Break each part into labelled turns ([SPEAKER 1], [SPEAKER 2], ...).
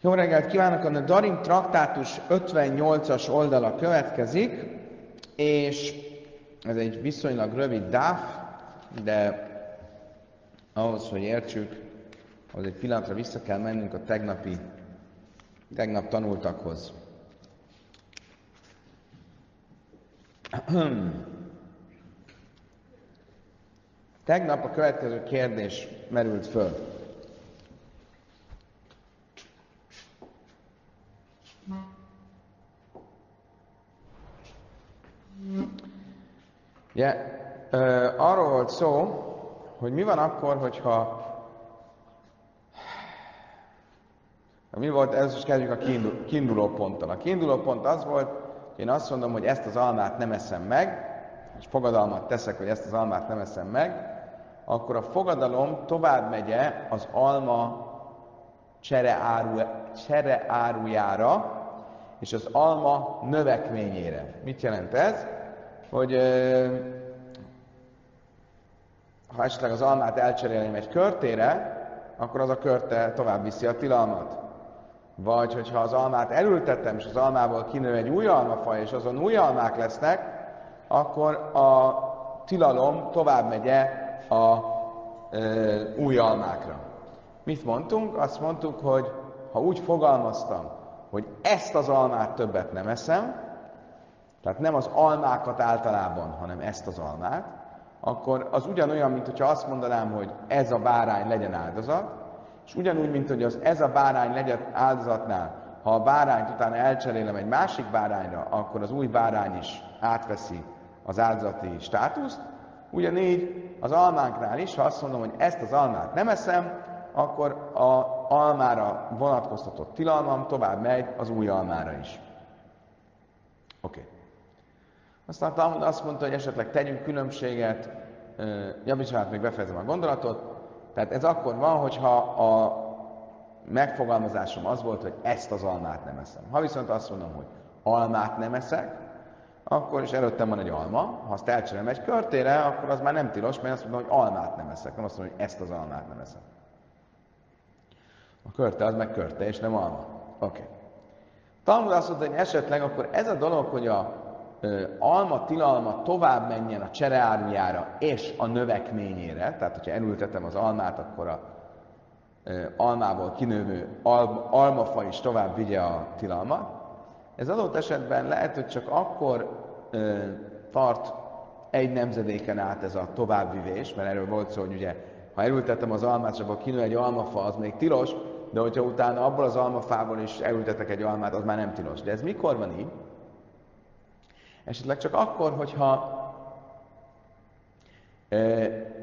[SPEAKER 1] Jó reggelt kívánok! A Darim traktátus 58-as oldala következik, és ez egy viszonylag rövid dáf, de ahhoz, hogy értsük, az egy pillanatra vissza kell mennünk a tegnapi, tegnap tanultakhoz. Tegnap a következő kérdés merült föl. Ugye, yeah. arról volt szó, hogy mi van akkor, hogyha mi volt, ez is kezdjük a kiindul, kiinduló ponttal. A kiinduló pont az volt, én azt mondom, hogy ezt az almát nem eszem meg, és fogadalmat teszek, hogy ezt az almát nem eszem meg, akkor a fogadalom tovább megye az alma csereáru, csereárujára, és az alma növekményére. Mit jelent ez? Hogy ha esetleg az almát elcserélném egy körtére, akkor az a körte tovább viszi a tilalmat. Vagy hogyha az almát elültettem, és az almából kinő egy új almafaj, és azon új almák lesznek, akkor a tilalom tovább megye a e, új almákra. Mit mondtunk? Azt mondtuk, hogy ha úgy fogalmaztam, hogy ezt az almát többet nem eszem, tehát nem az almákat általában, hanem ezt az almát, akkor az ugyanolyan, mint hogyha azt mondanám, hogy ez a bárány legyen áldozat, és ugyanúgy, mint hogy az ez a bárány legyen áldozatnál, ha a bárányt utána elcserélem egy másik bárányra, akkor az új bárány is átveszi az áldozati státuszt, ugyanígy az almánknál is, ha azt mondom, hogy ezt az almát nem eszem, akkor a almára vonatkoztatott tilalmam tovább megy az új almára is. Oké. Okay. Aztán Talmud azt mondta, hogy esetleg tegyünk különbséget, javítsát még befejezem a gondolatot, tehát ez akkor van, hogyha a megfogalmazásom az volt, hogy ezt az almát nem eszem. Ha viszont azt mondom, hogy almát nem eszek, akkor is előttem van egy alma, ha azt elcserélem egy körtére, akkor az már nem tilos, mert azt mondom, hogy almát nem eszek, nem azt mondom, hogy ezt az almát nem eszem. A körte az meg körte, és nem alma. Oké. Okay. Talmud azt mondta, hogy esetleg akkor ez a dolog, hogy a alma tilalma tovább menjen a csereármiára és a növekményére, tehát hogyha elültetem az almát, akkor a almából kinövő al, almafa is tovább vigye a tilalmat. Ez adott esetben lehet, hogy csak akkor ö, tart egy nemzedéken át ez a továbbvivés, mert erről volt szó, hogy ugye, ha elültettem az almát, és abból kinő egy almafa, az még tilos, de hogyha utána abból az almafából is elültetek egy almát, az már nem tilos. De ez mikor van így? Esetleg csak akkor, hogyha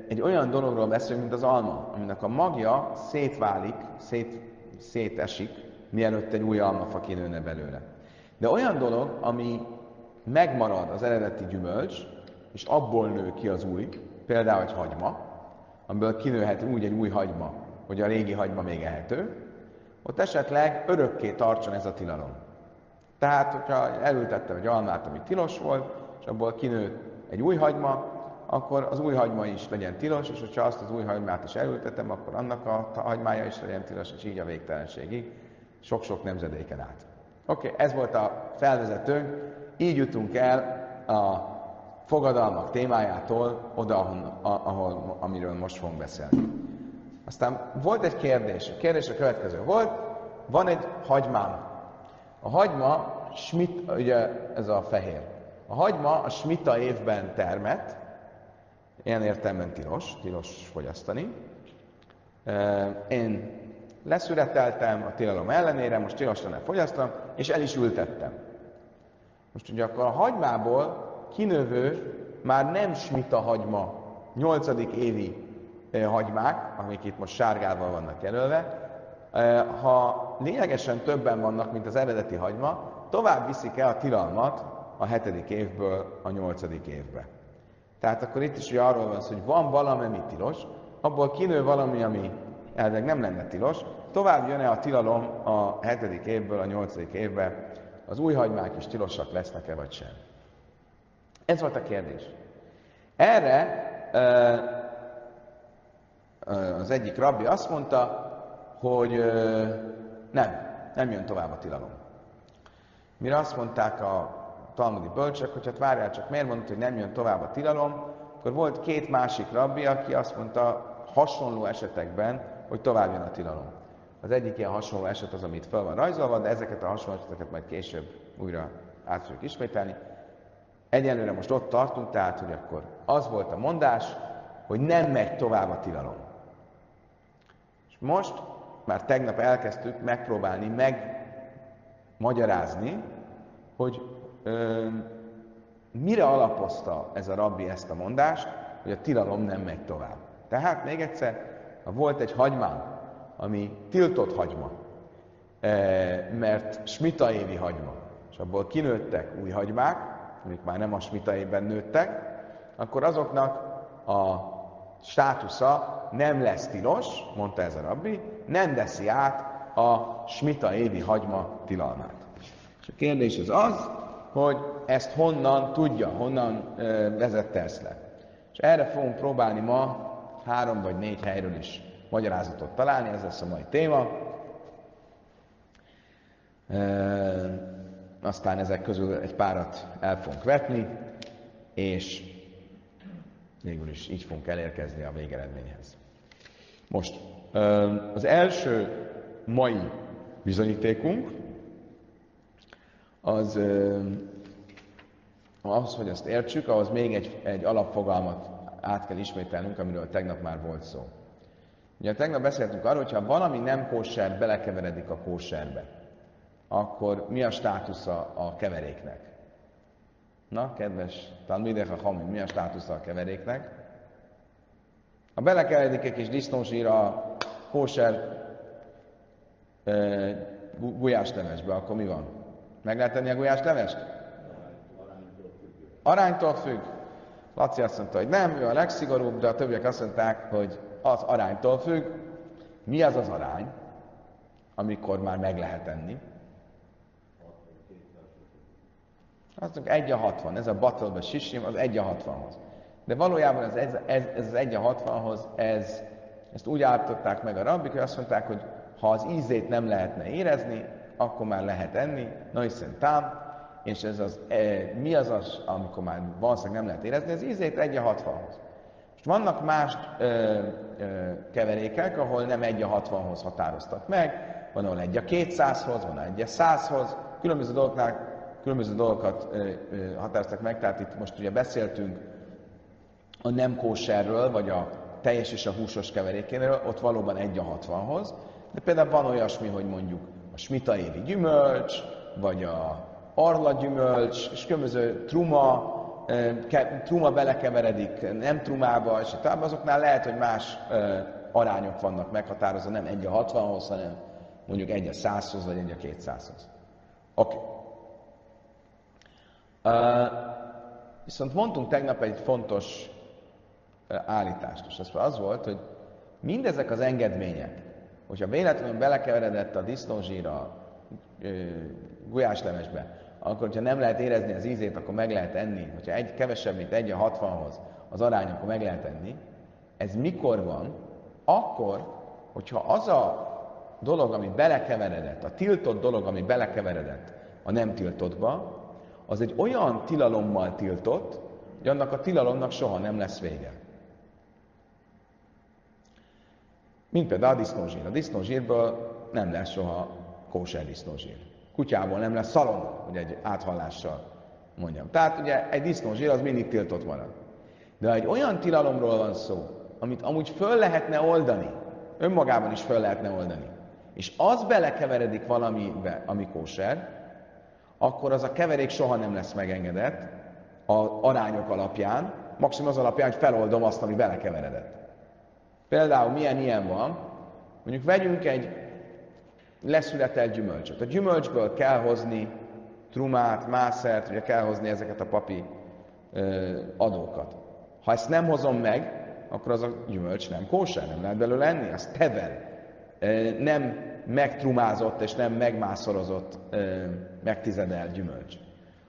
[SPEAKER 1] egy olyan dologról beszélünk, mint az alma, aminek a magja szétválik, szét, szétesik, mielőtt egy új almafa kinőne belőle. De olyan dolog, ami megmarad az eredeti gyümölcs, és abból nő ki az új, például egy hagyma, amiből kinőhet úgy egy új hagyma, hogy a régi hagyma még ehető, ott esetleg örökké tartson ez a tilalom. Tehát, hogyha elültettem egy almát, ami tilos volt, és abból kinőtt egy új hagyma, akkor az új hagyma is legyen tilos, és hogyha azt az új hagymát is elültetem, akkor annak a hagymája is legyen tilos, és így a végtelenségig, sok-sok nemzedéken át. Oké, okay, ez volt a felvezetőnk, így jutunk el a fogadalmak témájától oda, ahol, ahol, amiről most fogunk beszélni. Aztán volt egy kérdés. A kérdés a következő volt. Van egy hagymám. A hagyma, schmitt, ugye ez a fehér. A hagyma a smita évben termett, ilyen értelemben tilos, tilos fogyasztani. Én leszüreteltem a tilalom ellenére, most tilos lenne fogyasztom, és el is ültettem. Most ugye akkor a hagymából kinövő már nem smita hagyma, nyolcadik évi hagymák, amik itt most sárgával vannak jelölve, ha lényegesen többen vannak, mint az eredeti hagyma, tovább viszik el a tilalmat a hetedik évből a nyolcadik évbe. Tehát akkor itt is ugye arról van szó, hogy van valami, ami tilos, abból kinő valami, ami elveg nem lenne tilos, tovább jön-e a tilalom a hetedik évből a nyolcadik évbe, az új hagymák is tilosak lesznek-e vagy sem. Ez volt a kérdés. Erre az egyik rabbi azt mondta, hogy nem. nem jön tovább a tilalom. Mire azt mondták a talmudi bölcsök, hogy hát várjál csak, miért mondta, hogy nem jön tovább a tilalom, akkor volt két másik rabbi, aki azt mondta hasonló esetekben, hogy tovább jön a tilalom. Az egyik ilyen hasonló eset az, amit fel van rajzolva, de ezeket a hasonló eseteket majd később újra át fogjuk ismételni. Egyelőre most ott tartunk, tehát, hogy akkor az volt a mondás, hogy nem megy tovább a tilalom. És most, már tegnap elkezdtük megpróbálni megmagyarázni, hogy ö, mire alapozta ez a rabbi ezt a mondást, hogy a tilalom nem megy tovább. Tehát még egyszer, volt egy hagymám, ami tiltott hagyma, mert smita évi hagyma, és abból kinőttek új hagymák, amik már nem a smita évben nőttek, akkor azoknak a státusza nem lesz tilos, mondta ez a rabbi, nem veszi át a smita évi hagyma tilalmát. És a kérdés az az, hogy ezt honnan tudja, honnan ö, vezette ezt le. És erre fogunk próbálni ma három vagy négy helyről is magyarázatot találni, ez lesz a mai téma. E, aztán ezek közül egy párat el fogunk vetni, és végül is így fogunk elérkezni a végeredményhez. Most, az első mai bizonyítékunk az ahhoz, hogy azt értsük, ahhoz még egy, egy alapfogalmat át kell ismételnünk, amiről tegnap már volt szó. Ugye tegnap beszéltünk arról, hogyha valami nem kóser belekeveredik a kóserbe, akkor mi a státusza a keveréknek? Na, kedves Talmideh a Hami, mi a státusza a keveréknek? Ha belekeveredik egy kis disznózsír a kóser e, gulyáslevesbe, akkor mi van? Meg lehet tenni a gulyáslevest? Aránytól függ. Laci azt mondta, hogy nem, ő a legszigorúbb, de a többiek azt mondták, hogy az aránytól függ. Mi az az arány, amikor már meg lehet enni? Azt mondjuk 1 a 60, ez a battle sisim, az 1 a 60-hoz. De valójában ez, ez, ez, ez az 1 a 60-hoz, ez, ezt úgy állították meg a rabbik, hogy azt mondták, hogy ha az ízét nem lehetne érezni, akkor már lehet enni, na hiszen tám, és ez az, e, mi az az, amikor már valószínűleg nem lehet érezni, az ízét 1 a 60-hoz. Most vannak más ö, ö, keverékek, ahol nem 1 a 60-hoz határoztak meg, van ahol 1 a 200-hoz, van 1 a 100-hoz, különböző dolgoknál különböző dolgokat ö, ö, határoztak meg, tehát itt most ugye beszéltünk a nem kóserről, vagy a teljes és a húsos keverékéről, ott valóban 1 a 60-hoz, de például van olyasmi, hogy mondjuk a smita évi gyümölcs, vagy a arla gyümölcs, és különböző truma, truma belekeveredik nem trumába, és tovább azoknál lehet, hogy más arányok vannak meghatározva, nem 1 a 60-hoz, hanem mondjuk 1 a 100-hoz, vagy 1 a 200-hoz. Oké. Okay. Viszont mondtunk tegnap egy fontos állítást, és az volt, hogy mindezek az engedmények, hogyha véletlenül belekeveredett a disznózsír a uh, gulyáslemesbe, akkor, hogyha nem lehet érezni az ízét, akkor meg lehet enni. Hogyha egy kevesebb, mint egy a 60-hoz az arány, akkor meg lehet enni. Ez mikor van? Akkor, hogyha az a dolog, ami belekeveredett, a tiltott dolog, ami belekeveredett a nem tiltottba, az egy olyan tilalommal tiltott, hogy annak a tilalomnak soha nem lesz vége. Mint például a disznózsír. A disznózsírből nem lesz soha kóser disznózsír kutyából nem lesz szalon, hogy egy áthallással mondjam. Tehát ugye egy disznózsír az mindig tiltott marad. De egy olyan tilalomról van szó, amit amúgy föl lehetne oldani, önmagában is föl lehetne oldani, és az belekeveredik valamibe, ami kóser, akkor az a keverék soha nem lesz megengedett a arányok alapján, maximum az alapján, hogy feloldom azt, ami belekeveredett. Például milyen ilyen van, mondjuk vegyünk egy leszületett gyümölcsöt. A gyümölcsből kell hozni trumát, mászert, ugye kell hozni ezeket a papi ö, adókat. Ha ezt nem hozom meg, akkor az a gyümölcs nem kóser, nem lehet belőle enni, az teven. Ö, nem megtrumázott és nem megmászorozott, ö, megtizedelt gyümölcs.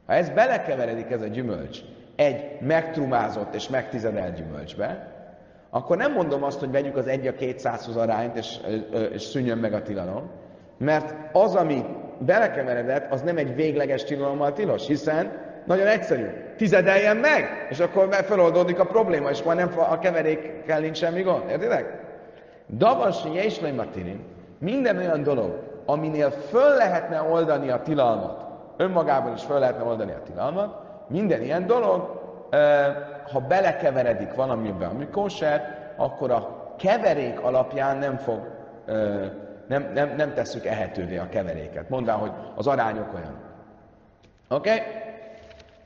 [SPEAKER 1] Ha ez belekeveredik ez a gyümölcs egy megtrumázott és megtizedelt gyümölcsbe, akkor nem mondom azt, hogy vegyük az 1 a 200-hoz arányt, és, és szűnjön meg a tilalom, Mert az, ami belekeveredett, az nem egy végleges tilalommal tilos, hiszen nagyon egyszerű. Tizedeljen meg, és akkor feloldódik a probléma, és már nem a keverékkel nincs semmi gond. Értitek? Davasi és minden olyan dolog, aminél föl lehetne oldani a tilalmat, önmagában is föl lehetne oldani a tilalmat, minden ilyen dolog, ha belekeveredik valamiben, ami kóser, akkor a keverék alapján nem fog, nem, nem, nem tesszük ehetővé a keveréket. Mondván, hogy az arányok olyan. Oké? Okay?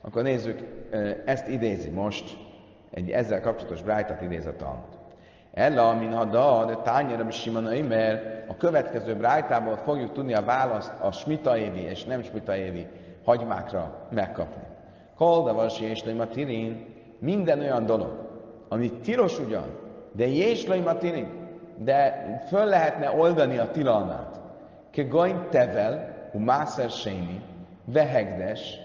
[SPEAKER 1] Akkor nézzük, ezt idézi most, egy ezzel kapcsolatos Brájtat idéz a Talmud. Ella, min a da, de tányéra is simanai, mert a következő brájtából fogjuk tudni a választ a smitaévi és nem smitaévi hagymákra megkapni. Koldavasi és tirin, minden olyan dolog, ami tilos ugyan, de és tirin, de föl lehetne oldani a tilalmát. Ke goin tevel, u mászer séni, vehegdes,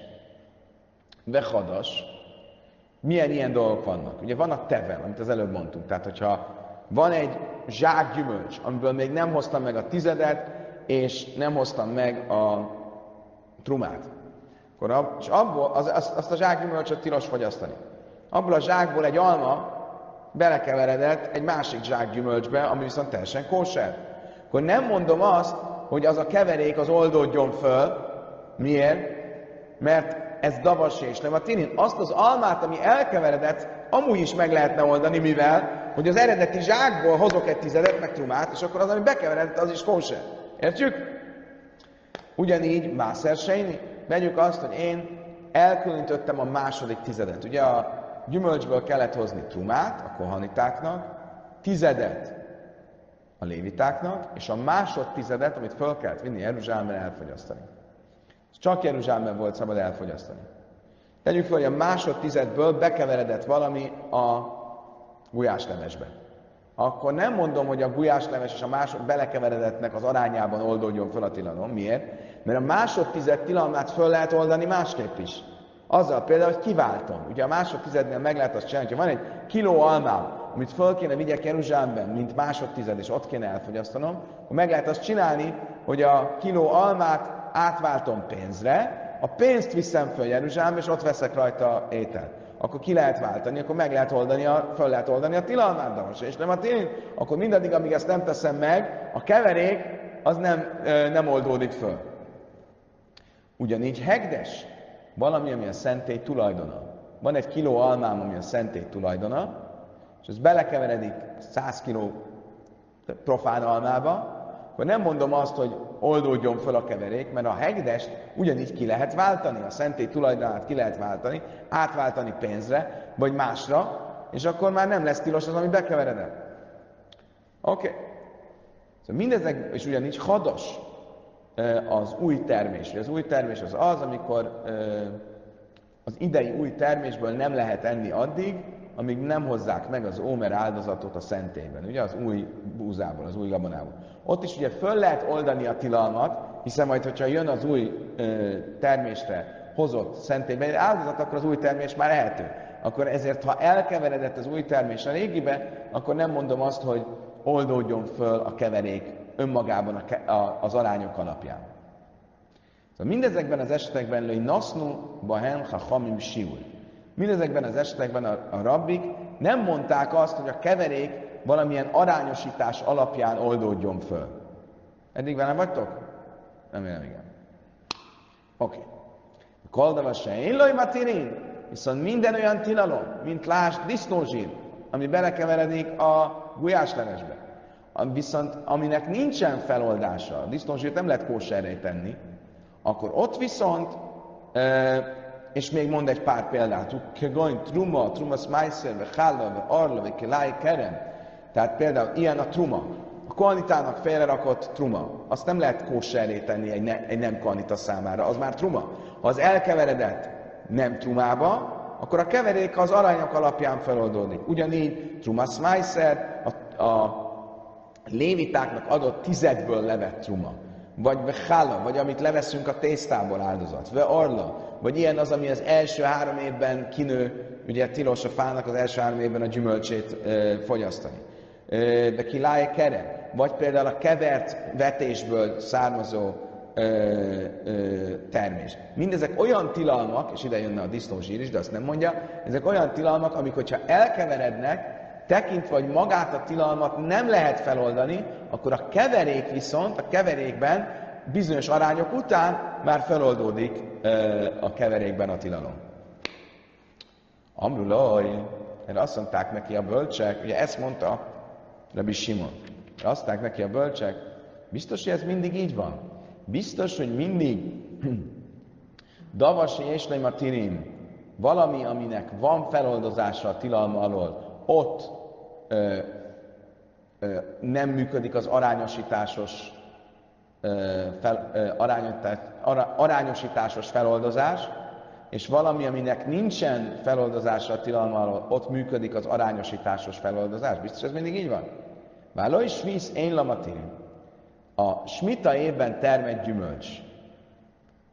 [SPEAKER 1] vehadas, milyen ilyen dolgok vannak? Ugye vannak tevel, amit az előbb mondtunk. Tehát, hogyha van egy zsák gyümölcs, amiből még nem hoztam meg a tizedet, és nem hoztam meg a trumát. Akkor és abból, az, azt, a zsákgyümölcsöt tilos fogyasztani. Abból a zsákból egy alma belekeveredett egy másik zsákgyümölcsbe, ami viszont teljesen kóser. Akkor nem mondom azt, hogy az a keverék az oldódjon föl. Miért? Mert ez davasi és nem a tinin. Azt az almát, ami elkeveredett, amúgy is meg lehetne oldani, mivel, hogy az eredeti zsákból hozok egy tizedet, meg trumát, és akkor az, ami bekeveredett, az is kóser. Értjük? Ugyanígy Mászer Sejni. Vegyük azt, hogy én elkülönítöttem a második tizedet. Ugye a gyümölcsből kellett hozni trumát a kohanitáknak, tizedet a lévitáknak, és a másodtizedet, amit föl kellett vinni Jeruzsálemben elfogyasztani. Csak Jeruzsálemben volt szabad elfogyasztani. Tegyük fel, hogy a másodtizedből bekeveredett valami a gulyáslevesbe. Akkor nem mondom, hogy a gulyásleves és a másod belekeveredetnek az arányában oldódjon fel a tilalom. Miért? Mert a másodtized tilalmát föl lehet oldani másképp is. Azzal például, hogy kiváltom. Ugye a másodtizednél meg lehet azt csinálni, hogy van egy kiló almám, amit föl kéne vigyek Jeruzsálemben, mint másodtized, és ott kéne elfogyasztanom, akkor meg lehet azt csinálni, hogy a kiló almát átváltom pénzre, a pénzt viszem föl Jeruzsálembe, és ott veszek rajta ételt. Akkor ki lehet váltani, akkor meg lehet oldani a, föl lehet oldani a tilalmát, de és nem a tény, akkor mindaddig, amíg ezt nem teszem meg, a keverék az nem, nem oldódik föl. Ugyanígy hegdes, valami, ami a szentély tulajdona. Van egy kiló almám, ami a szentély tulajdona, és ez belekeveredik 100 kiló profán almába, akkor nem mondom azt, hogy oldódjon föl a keverék, mert a hegdest ugyanígy ki lehet váltani, a szentély tulajdonát ki lehet váltani, átváltani pénzre, vagy másra, és akkor már nem lesz tilos az, ami bekeveredett. Oké. Okay. Szóval mindezek, és ugyanígy hadas az új termés. Az új termés az az, amikor az idei új termésből nem lehet enni addig, amíg nem hozzák meg az ómer áldozatot a szentélyben, ugye az új búzából, az új gabonából. Ott is ugye föl lehet oldani a tilalmat, hiszen majd, hogyha jön az új ö, termésre hozott szentélyben egy áldozat, akkor az új termés már ehető. Akkor ezért, ha elkeveredett az új termés a régibe, akkor nem mondom azt, hogy oldódjon föl a keverék önmagában a, a, az arányok alapján. Szóval mindezekben az esetekben, hogy nasnu bahen ha hamim siul. Mindezekben az esetekben a, a rabbik nem mondták azt, hogy a keverék valamilyen arányosítás alapján oldódjon föl. Eddig velem vagytok? Remélem, igen. Oké. Okay. Koldava se én matirin, viszont minden olyan tilalom, mint lásd disznózsír, ami belekeveredik a gulyáslevesbe, viszont aminek nincsen feloldása, a disznózsírt nem lehet kóserre tenni, akkor ott viszont és még mond egy pár példát. Kegoin truma, truma smajszer, ve chálla, ve arla, ve kelái kerem. Tehát például ilyen a truma. A koanitának félrerakott truma. Azt nem lehet kóserré tenni egy, ne, egy nem koanita számára. Az már truma. Ha az elkeveredett nem trumába, akkor a keverék az arányok alapján feloldódik. Ugyanígy truma smajszer, a, a lévitáknak adott tizedből levett truma vagy chala, vagy amit leveszünk a tésztából áldozat, ve arla, vagy ilyen az, ami az első három évben kinő, ugye tilos a fának az első három évben a gyümölcsét e, fogyasztani. de kiláje kere, vagy például a kevert vetésből származó ö, ö, termés. Mindezek olyan tilalmak, és ide jönne a disznózsír is, de azt nem mondja, ezek olyan tilalmak, amik, hogyha elkeverednek, tekintve, vagy magát a tilalmat nem lehet feloldani, akkor a keverék viszont, a keverékben bizonyos arányok után már feloldódik a keverékben a tilalom. Amrulaj, erre azt mondták neki a bölcsek, ugye ezt mondta Rabbi Simon, azt mondták neki a bölcsek, biztos, hogy ez mindig így van? Biztos, hogy mindig Davasi és a tirim, valami, aminek van feloldozása a tilalma alól, ott ö, ö, nem működik az arányosításos ö, fel, ö, arányosításos feloldozás, és valami, aminek nincsen feloldozása a tilalma ott működik az arányosításos feloldozás. Biztos, ez mindig így van? Váló is víz, én lamatin. A smita évben termett gyümölcs.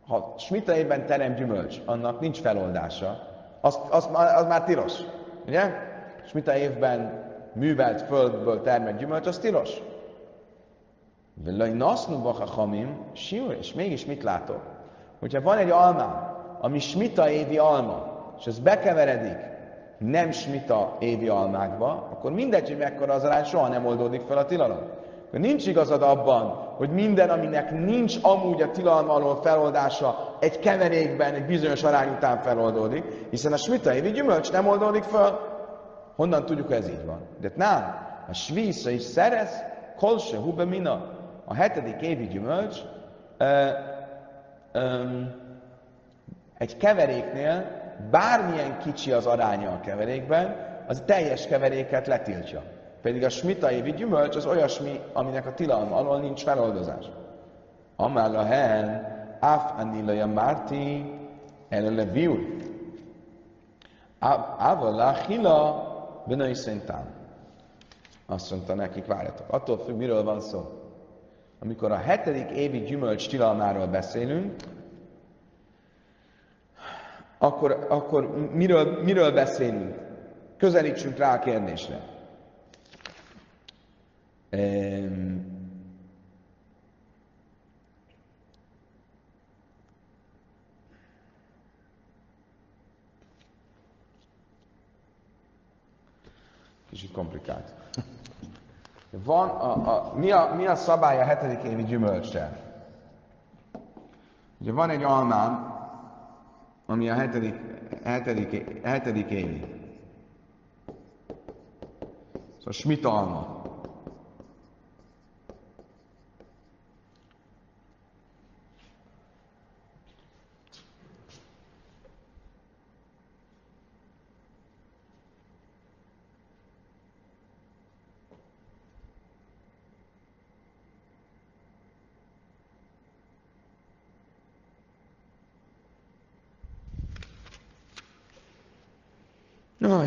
[SPEAKER 1] Ha smita évben terem gyümölcs, annak nincs feloldása, az, az, az már tilos. Ugye? Smita évben művelt földből termett gyümölcs, az tilos. Villai nasznu hamim, és mégis mit látok? Hogyha van egy almám, ami smita évi alma, és ez bekeveredik nem smita évi almákba, akkor mindegy, hogy mekkora az arány, soha nem oldódik fel a tilalom. Nincs igazad abban, hogy minden, aminek nincs amúgy a tilalma alól feloldása, egy keverékben, egy bizonyos arány után feloldódik, hiszen a smita évi gyümölcs nem oldódik fel. Honnan tudjuk, hogy ez így van? De nem, a svísza is szerez, kolse hube mina. A hetedik évi gyümölcs ö, ö, egy keveréknél bármilyen kicsi az aránya a keverékben, az teljes keveréket letiltja. Pedig a smita évi gyümölcs az olyasmi, aminek a tilalma alól nincs feloldozás. Amála hen, af anilaja márti, elele viul. Avala hila, benai szintán. Azt mondta nekik, várjatok, attól függ, miről van szó. Amikor a hetedik évi gyümölcs tilalmáról beszélünk, akkor, akkor miről, miről beszélünk? Közelítsünk rá a kérdésre. Um, Kicsit komplikált. Van a, a, mi, a, mi a szabály a hetedik évi gyümölcsel? Ugye van egy almám, ami a hetedik, hetedik, hetedik évi. Szóval smitalma. Na,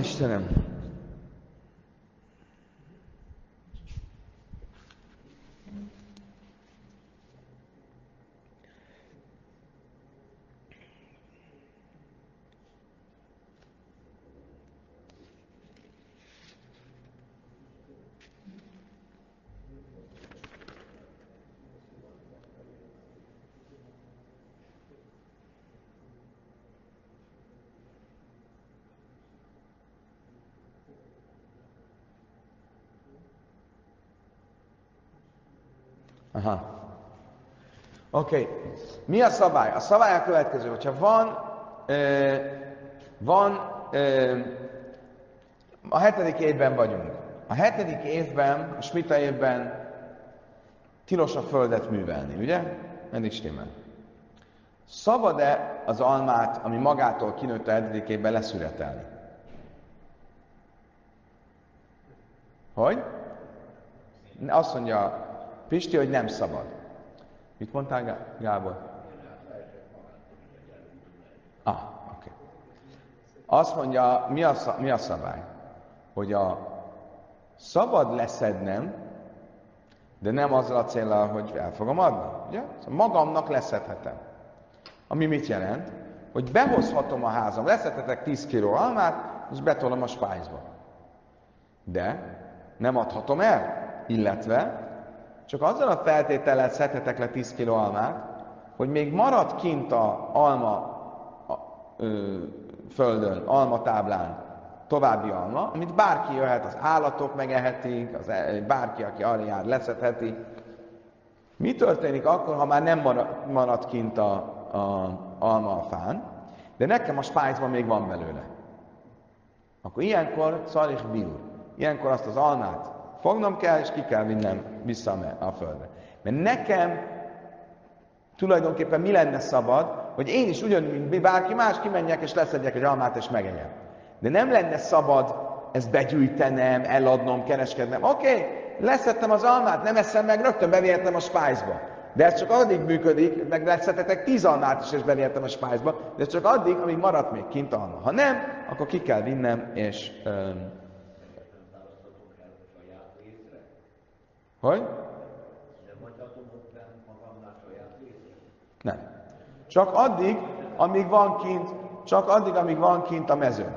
[SPEAKER 1] اجتنبه Oké. Okay. Mi a szabály? A szabály a következő, hogyha van, ö, van, ö, a hetedik évben vagyunk. A hetedik évben, a smita évben tilos a földet művelni, ugye? Eddig stimmel. Szabad-e az almát, ami magától kinőtt a hetedik évben leszüretelni? Hogy? Azt mondja Pisti, hogy nem szabad. Mit mondtál, Gábor? Ah, oké. Okay. Azt mondja, mi a, mi a szabály? Hogy a szabad leszednem, de nem azzal a célral, hogy el fogom adni. Ugye? Szóval magamnak leszedhetem. Ami mit jelent? Hogy behozhatom a házam, leszedhetek 10 kiló almát, és betolom a spájzba. De nem adhatom el. Illetve csak azzal a feltétellel szedhetek le 10 kg almát, hogy még marad kint a alma a, ö, földön, alma táblán további alma, amit bárki jöhet, az állatok megehetik, az, e, bárki, aki arra jár, leszedheti. Mi történik akkor, ha már nem marad, marad kint a, a alma a fán, de nekem a spájzban még van belőle? Akkor ilyenkor szarich biur. Ilyenkor azt az almát fognom kell, és ki kell vinnem vissza a földre. Mert nekem tulajdonképpen mi lenne szabad, hogy én is ugyanúgy, mint bárki más kimenjek, és leszedjek egy almát, és megegyem. De nem lenne szabad ezt begyűjtenem, eladnom, kereskednem. Oké, okay, leszettem az almát, nem eszem meg, rögtön bevihetem a spájzba. De ez csak addig működik, meg leszettetek tíz almát is, és bevihetem a spájzba, de ez csak addig, amíg maradt még kint alma. Ha nem, akkor ki kell vinnem, és... Um, hogy? Nem. Csak addig, amíg van kint, csak addig, amíg van kint a mezőn.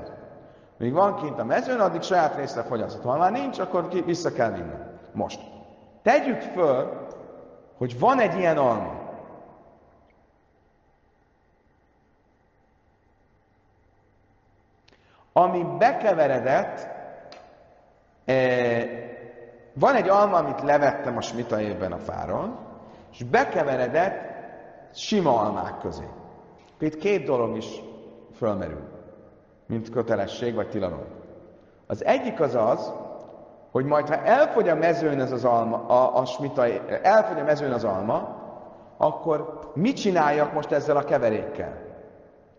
[SPEAKER 1] Míg van kint a mezőn, addig saját részre fogyasztott. Ha már nincs, akkor ki, vissza kell vinni. Most. Tegyük föl, hogy van egy ilyen alma. Ami bekeveredett, eh, van egy alma, amit levettem a smita évben a fáron, és bekeveredett sima almák közé. Itt két dolog is fölmerül, mint kötelesség vagy tilalom. Az egyik az az, hogy majd ha elfogy a mezőn ez az alma, a, a smita, elfogy a mezőn az alma, akkor mit csináljak most ezzel a keverékkel?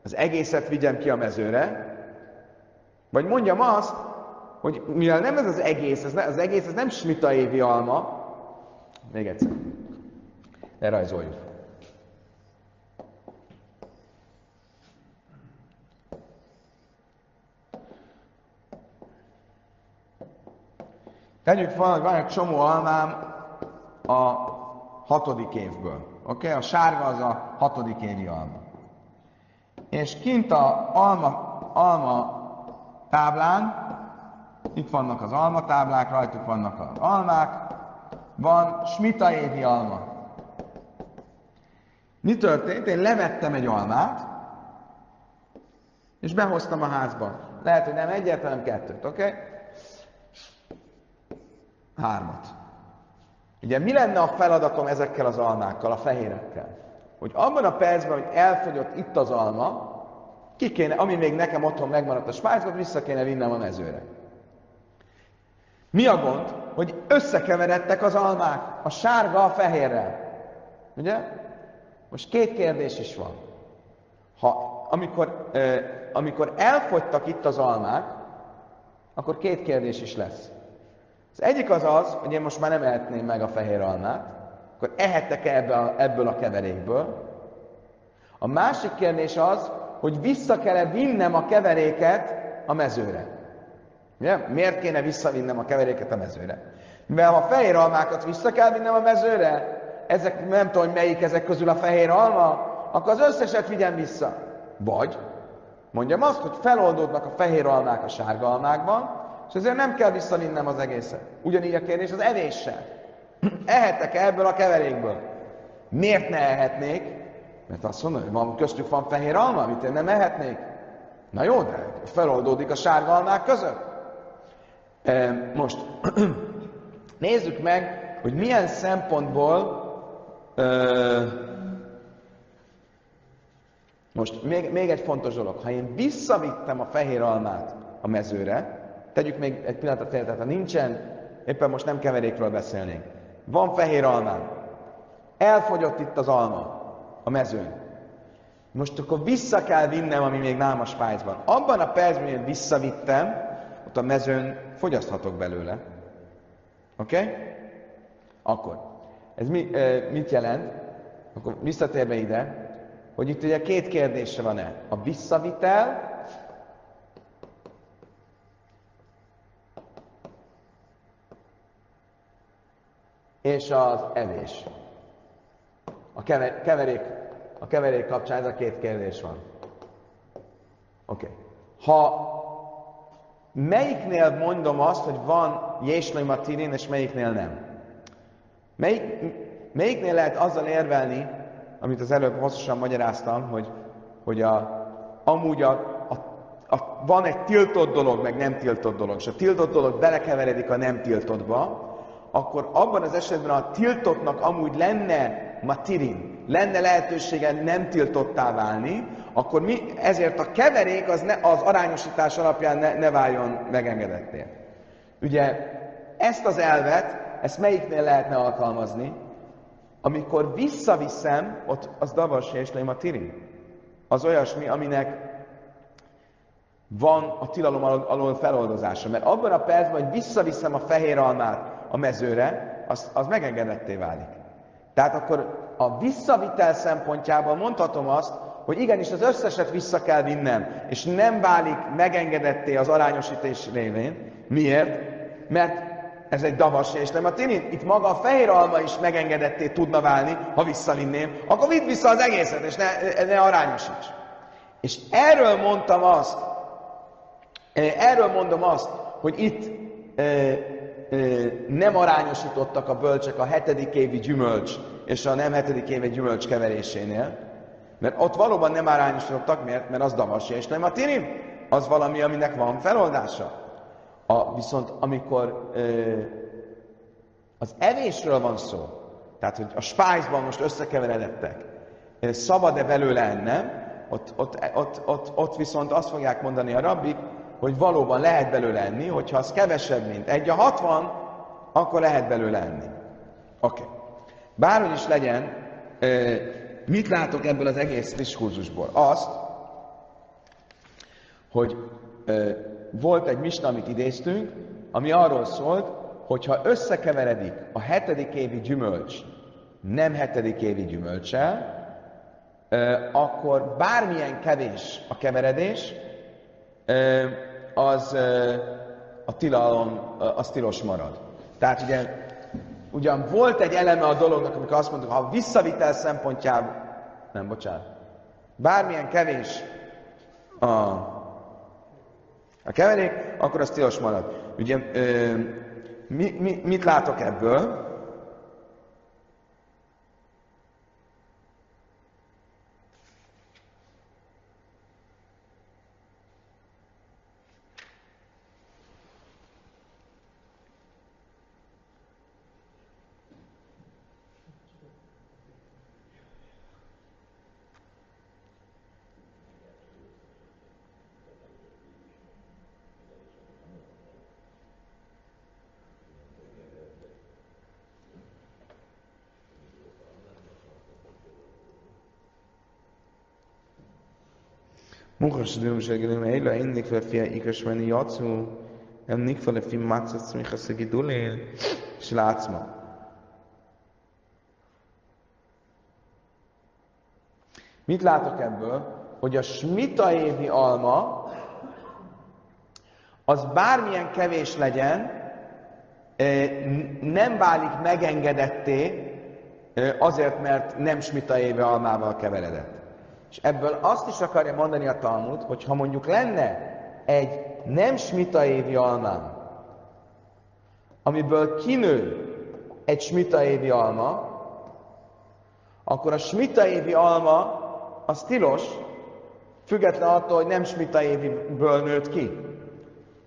[SPEAKER 1] Az egészet vigyem ki a mezőre, vagy mondjam azt, hogy mivel nem ez az egész, ez ne, az egész ez nem smita évi alma, még egyszer, lerajzoljuk. Tegyük fel, hogy van egy csomó almám a hatodik évből. Oké? Okay? A sárga az a hatodik évi alma. És kint a alma, alma táblán, itt vannak az alma táblák, rajtuk vannak az almák, van smita évi alma. Mi történt? Én levettem egy almát, és behoztam a házba. Lehet, hogy nem egyet, hanem kettőt, oké? Okay? Hármat. Ugye mi lenne a feladatom ezekkel az almákkal, a fehérekkel? Hogy abban a percben, hogy elfogyott itt az alma, ki kéne, ami még nekem otthon megmaradt a spájzban, vissza kéne vinnem a mezőre. Mi a gond? Hogy összekeveredtek az almák, a sárga a fehérrel. Ugye? Most két kérdés is van. Ha, amikor, eh, amikor elfogytak itt az almák, akkor két kérdés is lesz. Az egyik az az, hogy én most már nem ehetném meg a fehér almát, akkor ehettek-e ebből a, keverékből? A másik kérdés az, hogy vissza kell-e vinnem a keveréket a mezőre. Ugye? Miért kéne visszavinnem a keveréket a mezőre? Mert ha fehér almákat vissza kell vinnem a mezőre, ezek, nem tudom, hogy melyik ezek közül a fehér alma, akkor az összeset vigyem vissza. Vagy mondjam azt, hogy feloldódnak a fehér almák a sárga almákban, és ezért nem kell visszavinnem az egészet. Ugyanígy a kérdés az evéssel. Ehetek ebből a keverékből? Miért ne ehetnék? Mert azt mondom, hogy van, köztük van fehér alma, amit én nem ehetnék. Na jó, de feloldódik a sárga almák között. Most nézzük meg, hogy milyen szempontból most még, még egy fontos dolog. Ha én visszavittem a fehér almát a mezőre, tegyük még egy pillanatot tehát ha nincsen, éppen most nem keverékről beszélnénk. Van fehér almám. Elfogyott itt az alma a mezőn. Most akkor vissza kell vinnem, ami még nálam a spájzban. Abban a percben, hogy visszavittem, ott a mezőn fogyaszthatok belőle. Oké? Okay? Akkor. Ez mi, e, mit jelent? Akkor visszatérve ide, hogy itt ugye két kérdése van-e. A visszavitel és az evés. A keverék, a keverék kapcsán ez a két kérdés van. Oké. Okay. Ha melyiknél mondom azt, hogy van jéslőim a tirin, és melyiknél nem. Melyik, melyiknél lehet azzal érvelni, amit az előbb hosszasan magyaráztam, hogy, hogy a, amúgy a, a, a, van egy tiltott dolog, meg nem tiltott dolog, és a tiltott dolog belekeveredik a nem tiltottba, akkor abban az esetben a tiltottnak amúgy lenne matirin, lenne lehetősége nem tiltottá válni, akkor mi, ezért a keverék az, ne, az arányosítás alapján ne, ne váljon megengedetté. Ugye ezt az elvet, ezt melyiknél lehetne alkalmazni? Amikor visszaviszem, ott az davas és a tirin. Az olyasmi, aminek van a tilalom alól feloldozása. Mert abban a percben, hogy visszaviszem a fehér almát a mezőre, az, az megengedetté válik. Tehát akkor a visszavitel szempontjából mondhatom azt, hogy igenis az összeset vissza kell vinnem, és nem válik megengedetté az arányosítás révén. Miért? Mert ez egy davas és nem a tinin. Itt maga a fehér alma is megengedetté tudna válni, ha visszavinném, akkor vidd vissza az egészet, és ne, ne arányosíts. És erről mondtam azt, erről mondom azt, hogy itt nem arányosítottak a bölcsek a hetedik évi gyümölcs és a nem hetedik évi gyümölcs keverésénél, mert ott valóban nem arányosítottak, miért? Mert az davasja, és nem a tinim. Az valami, aminek van feloldása. A, viszont amikor ö, az evésről van szó, tehát hogy a spájzban most összekeveredettek, szabad-e belőle ennem, ott, ott, ott, ott, ott viszont azt fogják mondani a rabbik, hogy valóban lehet belőle enni, hogyha az kevesebb, mint egy a 60, akkor lehet belőle enni. Oké. Okay. Bárhogy is legyen, mit látok ebből az egész diskurzusból? Azt, hogy volt egy misna, amit idéztünk, ami arról szólt, hogyha összekeveredik a hetedik évi gyümölcs nem hetedik évi gyümölcsel, akkor bármilyen kevés a keveredés, az a tilalom, az tilos marad. Tehát ugye, ugyan volt egy eleme a dolognak, amikor azt mondtuk, ha visszavitel szempontjából, nem, bocsánat, bármilyen kevés a, a keverék, akkor az tilos marad. Ugye, ö, mi, mi, mit látok ebből? מוחש דום שגלים אלו אין נקפה לפי העיקש ואני יוצאו הם נקפה לפי מצה צמיחה סגידולי של עצמו. Mit látok ebből? Hogy a smita évi alma az bármilyen kevés legyen, nem válik megengedetté azért, mert nem smita évi almával keveredett. És ebből azt is akarja mondani a Talmud, hogy ha mondjuk lenne egy nem smita évi almám, amiből kinő egy smita évi alma, akkor a smita évi alma az tilos, független attól, hogy nem smita éviből nőtt ki.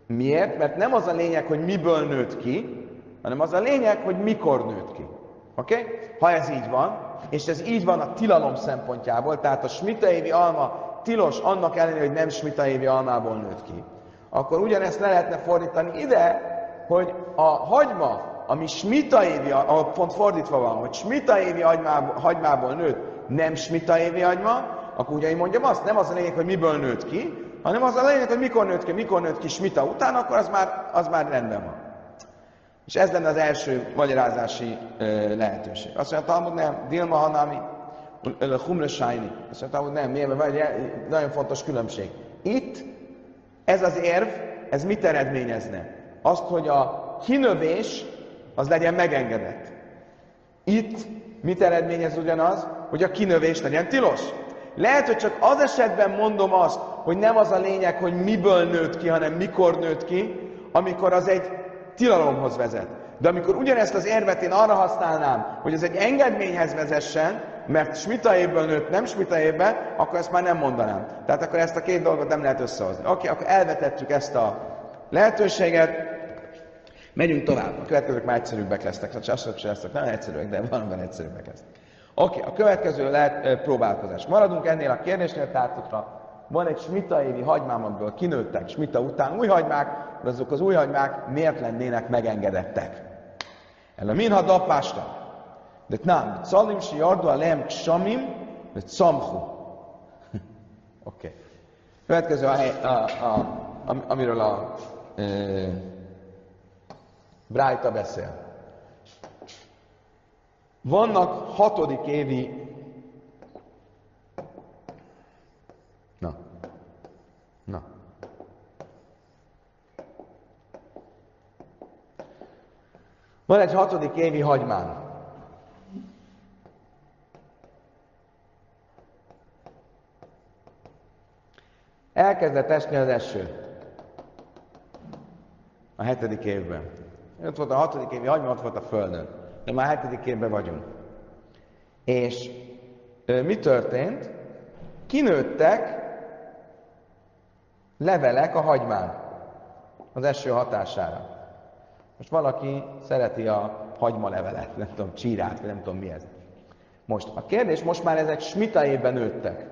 [SPEAKER 1] Miért? Mert nem az a lényeg, hogy miből nőtt ki, hanem az a lényeg, hogy mikor nőtt ki. Oké? Okay? Ha ez így van, és ez így van a tilalom szempontjából, tehát a smitaévi alma tilos annak ellenére, hogy nem smitaévi almából nőtt ki, akkor ugyanezt le lehetne fordítani ide, hogy a hagyma, ami smitaévi, pont fordítva van, hogy smitaévi hagymából, hagymából nőtt, nem smitaévi hagyma, akkor ugye én mondjam azt, nem az a lényeg, hogy miből nőtt ki, hanem az a lényeg, hogy mikor nőtt ki, mikor nőtt ki smita után, akkor az már, az már rendben van. És ez lenne az első magyarázási lehetőség. Azt mondja, Talmud nem, Dilma Hanami, Humre Sájni. Azt mondja, Talmud nem, miért? Vagy nagyon fontos különbség. Itt ez az érv, ez mit eredményezne? Azt, hogy a kinövés az legyen megengedett. Itt mit eredményez ugyanaz? Hogy a kinövés legyen tilos. Lehet, hogy csak az esetben mondom azt, hogy nem az a lényeg, hogy miből nőtt ki, hanem mikor nőtt ki, amikor az egy tilalomhoz vezet. De amikor ugyanezt az érvet én arra használnám, hogy ez egy engedményhez vezessen, mert smita évből nőtt, nem smita évben, akkor ezt már nem mondanám. Tehát akkor ezt a két dolgot nem lehet összehozni. Oké, akkor elvetettük ezt a lehetőséget, megyünk tovább. A következők már egyszerűbbek lesznek, a csaszok se lesznek, nem egyszerűek, de valamiben egyszerűbbek lesznek. Oké, a következő lehet próbálkozás. Maradunk ennél a kérdésnél, tehát van egy smita évi hagymám, amiből kinőttek smita után új hagymák, de azok az új hagymák miért lennének megengedettek? El a minha dapásta. De nem, calim si yardu alem ksamim, de camhu. Oké. Okay. Következő, a, a, a, amiről a e, Brájta beszél. Vannak hatodik évi Van egy hatodik évi hagymán. Elkezdett esni az eső. A hetedik évben. Ott volt a hatodik évi hagyma, ott volt a földön. De már a hetedik évben vagyunk. És mi történt? Kinőttek levelek a hagymán az eső hatására. Most valaki szereti a hagymalevelet, nem tudom, csírát, vagy nem tudom mi ez. Most a kérdés, most már ezek smita évben nőttek.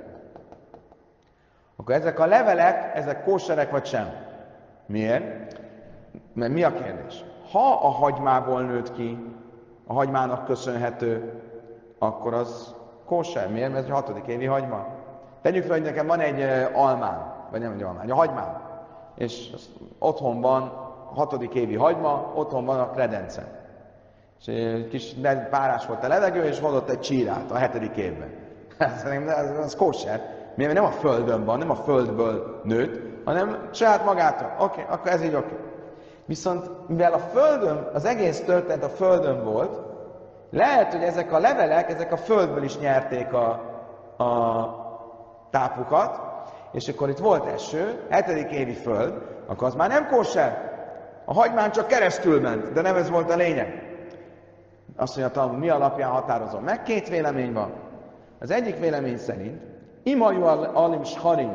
[SPEAKER 1] Akkor ezek a levelek, ezek kóserek vagy sem? Miért? Mert mi a kérdés? Ha a hagymából nőtt ki, a hagymának köszönhető, akkor az kóser. Miért? Mert ez a hatodik évi hagyma. Tegyük fel, hogy nekem van egy almám, vagy nem egy almám, egy hagymám, és otthon van hatodik évi hagyma, otthon van a kredencen. És kis párás volt a levegő, és hozott egy csírát a hetedik évben. Ez, ez, ez kóser. Miért nem a földön van, nem a földből nőtt, hanem saját magától. Oké, okay, akkor ez így oké. Okay. Viszont mivel a földön, az egész történet a földön volt, lehet, hogy ezek a levelek, ezek a földből is nyerték a, a tápukat, és akkor itt volt eső, hetedik évi föld, akkor az már nem kóser. A hagymán csak keresztül ment, de nem ez volt a lényeg. Azt mondja, mi alapján határozom meg? Két vélemény van. Az egyik vélemény szerint, Imaju alim sharim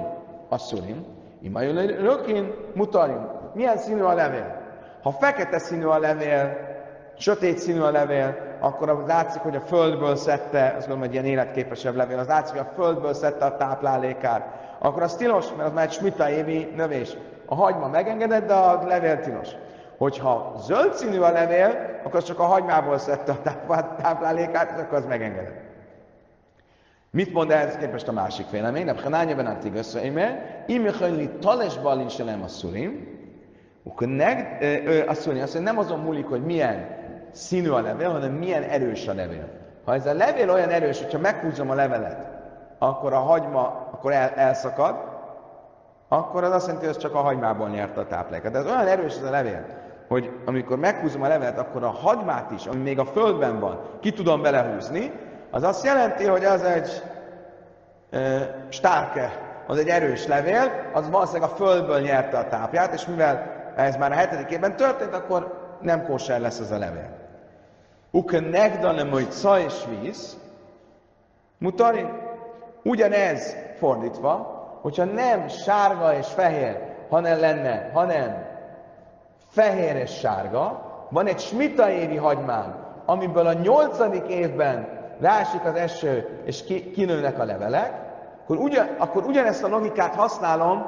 [SPEAKER 1] asszurim, imaju rökin mutarim. Milyen színű a levél? Ha fekete színű a levél, sötét színű a levél, akkor az látszik, hogy a földből szedte, azt gondolom, hogy ilyen életképesebb levél, az látszik, hogy a földből szedte a táplálékát. Akkor az tilos, mert az már egy smita évi növés. A hagyma megengedett, de a levél tilos. Hogyha zöld színű a levél, akkor csak a hagymából szedte a táplálékát, akkor az megengedett. Mit mond ehhez képest a másik vélemény? Nebchanánya ben Antig összeime, ime hajli tales balin selem a szurim, akkor neg, azt mondja, azt mondja, nem azon múlik, hogy milyen színű a levél, hanem milyen erős a levél. Ha ez a levél olyan erős, hogyha meghúzom a levelet, akkor a hagyma akkor el, elszakad, akkor az azt jelenti, hogy ez csak a hagymából nyerte a táplálékot. De ez olyan erős ez a levél, hogy amikor meghúzom a levelet, akkor a hagymát is, ami még a földben van, ki tudom belehúzni, az azt jelenti, hogy az egy e, stárke, az egy erős levél, az valószínűleg a földből nyerte a tápját, és mivel ez már a hetedik évben történt, akkor nem kóser lesz ez a levél. Uke negdane majd ca és víz, mutari, ugyanez fordítva, hogyha nem sárga és fehér, hanem lenne, hanem fehér és sárga, van egy smita évi hagymán, amiből a nyolcadik évben rásik az eső, és ki, kinőnek a levelek, akkor, ugyan, akkor ugyanezt a logikát használom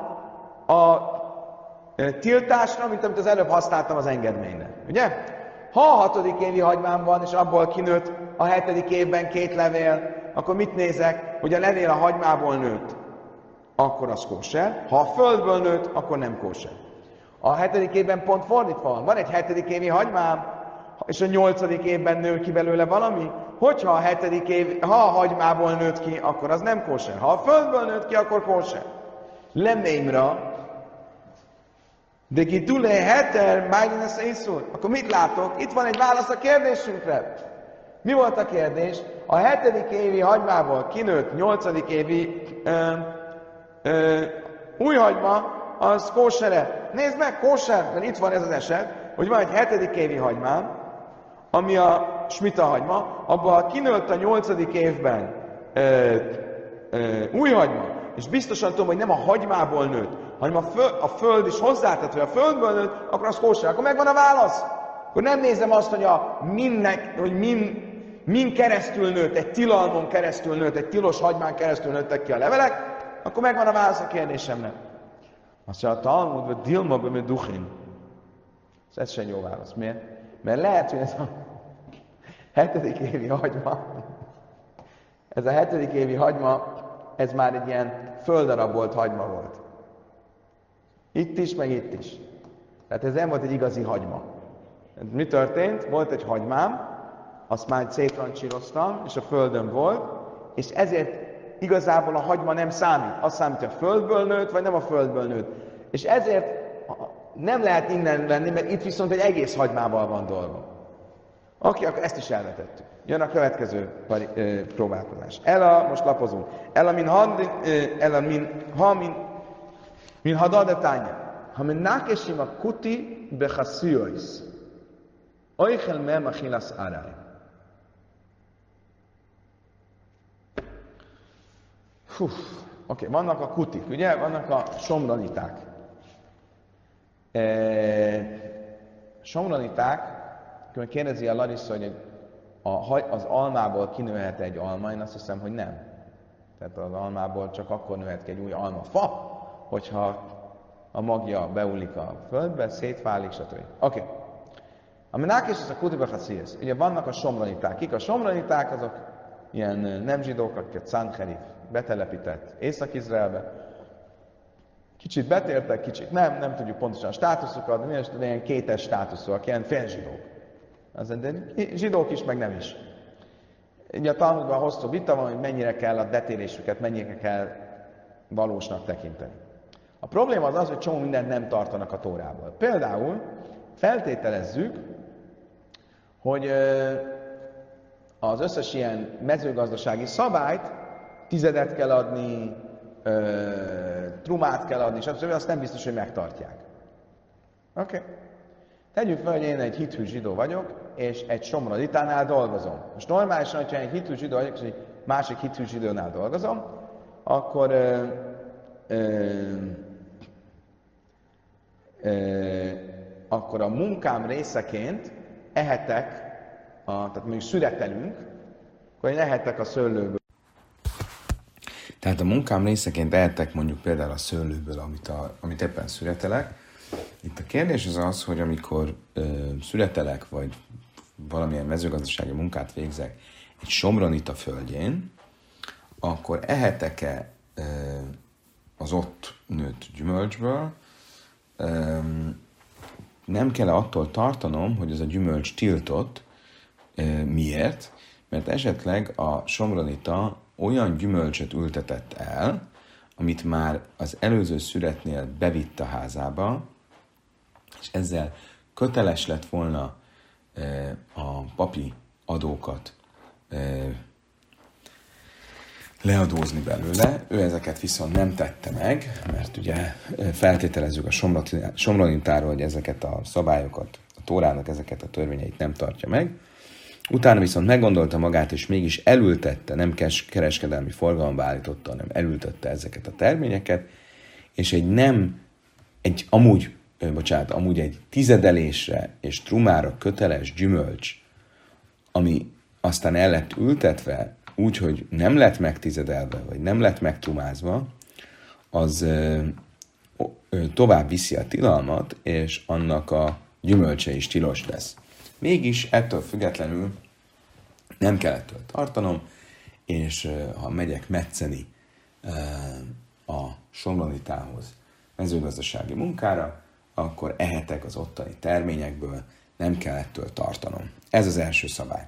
[SPEAKER 1] a e, tiltásra, mint amit az előbb használtam az engedményre. Ugye? Ha a hatodik évi hagymám van, és abból kinőtt a hetedik évben két levél, akkor mit nézek, hogy a levél a hagymából nőtt, akkor az kóser. Ha a földből nőtt, akkor nem kóser. A hetedik évben pont fordítva van. Van egy hetedik évi hagymám, és a nyolcadik évben nő ki belőle valami, hogyha a hetedik év, ha a hagymából nőtt ki, akkor az nem kóser. Ha a földből nőtt ki, akkor kóser. Lemémra, de ki tule heter, májnesz észul. Akkor mit látok? Itt van egy válasz a kérdésünkre. Mi volt a kérdés? A hetedik évi hagymából kinőtt nyolcadik évi ö, ö, új hagyma, az kósere. Nézd meg, kóser, mert itt van ez az eset, hogy van egy hetedik évi hagymám, ami a smita hagyma, abban kinőtt a nyolcadik évben ö, ö, új hagyma, és biztosan tudom, hogy nem a hagymából nőtt, hanem a föld, a föld is hozzátett, hogy a földből nőtt, akkor az kóser. Akkor megvan a válasz. Akkor nem nézem azt, hogy, a minnek, hogy min, min keresztül nőtt, egy tilalmon keresztül nőtt, egy tilos hagymán keresztül nőttek ki a levelek, akkor megvan a válasz a kérdésemnek. Azt mondja, a Talmud, vagy Dilma be duchin. Ez sem jó válasz. Miért? Mert lehet, hogy ez a hetedik évi hagyma, ez a hetedik évi hagyma, ez már egy ilyen földarabolt hagyma volt. Itt is, meg itt is. Tehát ez nem volt egy igazi hagyma. Mi történt? Volt egy hagymám, azt már szétrancsíroztam, és a földön volt, és ezért igazából a hagyma nem számít. Azt számít, hogy a földből nőtt, vagy nem a földből nőtt. És ezért nem lehet innen venni, mert itt viszont egy egész hagymával van dolga. Oké, akkor ezt is elvetettük. Jön a következő próbálkozás. a, most lapozunk. a min, a min, ha min, min hadadetánya. Ha min nákesim a kuti bechaszióis. Oichel mem achilas arály. Oké, okay, vannak a kutik, ugye? Vannak a somraniták. E, somraniták, akkor kérdezi a Larissa, hogy a, az almából kinőhet egy alma, én azt hiszem, hogy nem. Tehát az almából csak akkor nőhet ki egy új almafa, hogyha a magja beúlik a földbe, szétválik, stb. Oké. Okay. A menák és az a kutiba haszísz. Ugye vannak a somraniták. Kik a somraniták? Azok ilyen nem zsidók, akiket Sancherif betelepített Észak-Izraelbe. Kicsit betértek, kicsit nem, nem tudjuk pontosan a státuszukat, de minden ilyen kétes státuszúak, ilyen félzsidók. De zsidók is, meg nem is. Ugye a Talmudban hosszú vita van, hogy mennyire kell a detélésüket, mennyire kell valósnak tekinteni. A probléma az az, hogy csomó mindent nem tartanak a tórából. Például feltételezzük, hogy az összes ilyen mezőgazdasági szabályt tizedet kell adni, trumát kell adni, stb. azt nem biztos, hogy megtartják. Oké. Okay. Tegyük fel, hogy én egy hithű zsidó vagyok, és egy somroditánál dolgozom. Most normálisan, hogyha egy hithű zsidó vagyok, és egy másik hithű zsidónál dolgozom, akkor ö, ö, ö, akkor a munkám részeként ehetek, a, tehát mondjuk születelünk, akkor én ehetek a szőlőből.
[SPEAKER 2] Tehát a munkám részeként ehetek mondjuk például a szőlőből, amit, a, amit éppen születelek. Itt a kérdés az az, hogy amikor ö, születelek, vagy valamilyen mezőgazdasági munkát végzek egy somronita földjén, akkor ehetek-e az ott nőtt gyümölcsből, nem kell attól tartanom, hogy ez a gyümölcs tiltott. Miért? Mert esetleg a somronita olyan gyümölcsöt ültetett el, amit már az előző születnél bevitt a házába, és ezzel köteles lett volna a papi adókat leadózni belőle. Ő ezeket viszont nem tette meg, mert ugye feltételezzük a somronitáról, hogy ezeket a szabályokat, a Tórának ezeket a törvényeit nem tartja meg. Utána viszont meggondolta magát, és mégis elültette, nem kereskedelmi forgalomba állította, hanem elültette ezeket a terményeket, és egy nem, egy amúgy bocsánat, amúgy egy tizedelésre és trumára köteles gyümölcs, ami aztán el lett ültetve, úgy, hogy nem lett megtizedelve, vagy nem lett megtrumázva, az tovább viszi a tilalmat, és annak a gyümölcse is tilos lesz. Mégis ettől függetlenül nem kell ettől tartanom, és ha megyek metszeni a somlanitához mezőgazdasági munkára, akkor ehetek az ottani terményekből, nem kell ettől tartanom. Ez az első szabály.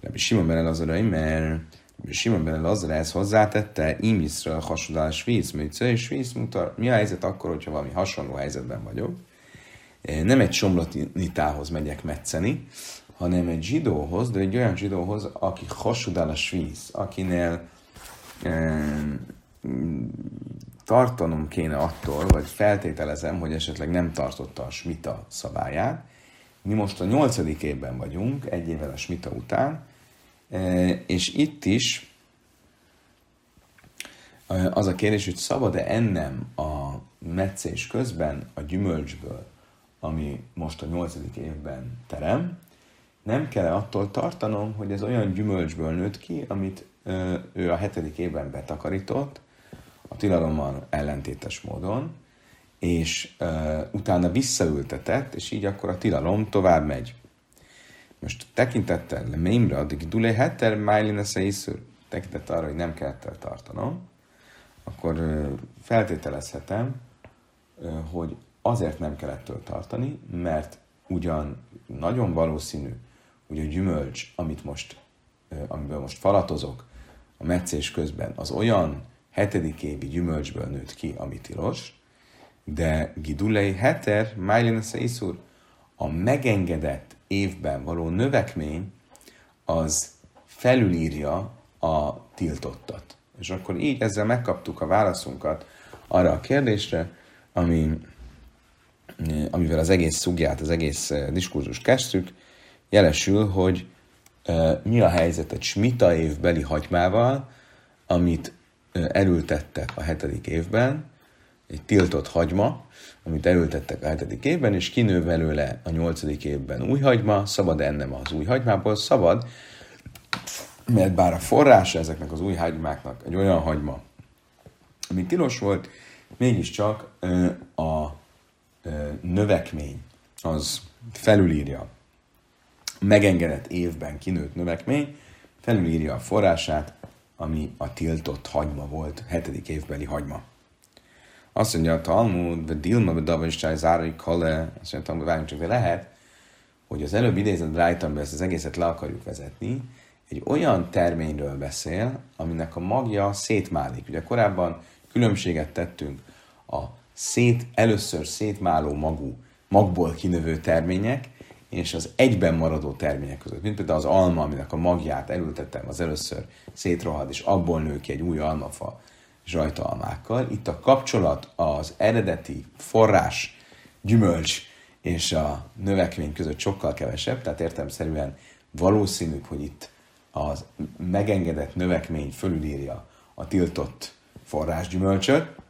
[SPEAKER 2] Rabbi Simon ben Elazarai, mert Rabbi Simon ben Elazar ezt hozzátette, imiszra hasonlál svíz, műce, és svíz mutar. Mi a helyzet akkor, hogyha valami hasonló helyzetben vagyok? Nem egy somlotnitához megyek metszeni, hanem egy zsidóhoz, de egy olyan zsidóhoz, aki hasudál a svíz, akinél tartanom kéne attól, vagy feltételezem, hogy esetleg nem tartotta a smita szabályát,
[SPEAKER 1] Mi most a nyolcadik évben vagyunk, egy évvel a smita után, és itt is az a kérdés, hogy szabad-e ennem a meccés közben a gyümölcsből, ami most a nyolcadik évben terem, nem kell attól tartanom, hogy ez olyan gyümölcsből nőtt ki, amit ö, ő a hetedik évben betakarított, a tilalommal ellentétes módon, és ö, utána visszaültetett, és így akkor a tilalom tovább megy. Most tekintettel mémre addig dulé heter májlinesz iszur, tekintettel arra, hogy nem kell tartanom, akkor feltételezhetem, hogy azért nem kell ettől tartani, mert ugyan nagyon valószínű, hogy a gyümölcs, amit most, amiből most falatozok a meccés közben, az olyan hetedik évi gyümölcsből nőtt ki, ami tilos, de gidulei heter, májlenesze iszur, a megengedett évben való növekmény, az felülírja a tiltottat. És akkor így ezzel megkaptuk a válaszunkat arra a kérdésre, ami, amivel az egész szugját, az egész diskurzus kezdtük, jelesül, hogy e, mi a helyzet egy smita évbeli hagymával, amit e, elültettek a hetedik évben, egy tiltott hagyma, amit elültettek a hetedik évben, és kinő belőle a nyolcadik évben új hagyma, szabad ennem az új hagymából, szabad, mert bár a forrása ezeknek az új hagymáknak egy olyan hagyma, ami tilos volt, mégiscsak a növekmény az felülírja megengedett évben kinőtt növekmény, felülírja a forrását, ami a tiltott hagyma volt, hetedik évbeli hagyma. Azt mondja a Talmud, de Dilma, de Davastály, Zárai, Kale, azt mondja, hogy várjunk csak, de lehet, hogy az előbb idézett Brightonban ezt az egészet le akarjuk vezetni, egy olyan terményről beszél, aminek a magja szétmálik. Ugye korábban különbséget tettünk a szét, először szétmáló magú, magból kinövő termények, és az egyben maradó termények között, mint például az alma, aminek a magját elültettem, az először szétrohad, és abból nő ki egy új almafa rajta almákkal. Itt a kapcsolat az eredeti forrás, gyümölcs és a növekmény között sokkal kevesebb, tehát értelmszerűen valószínűbb, hogy itt az megengedett növekmény fölülírja a tiltott forrásgyümölcsöt,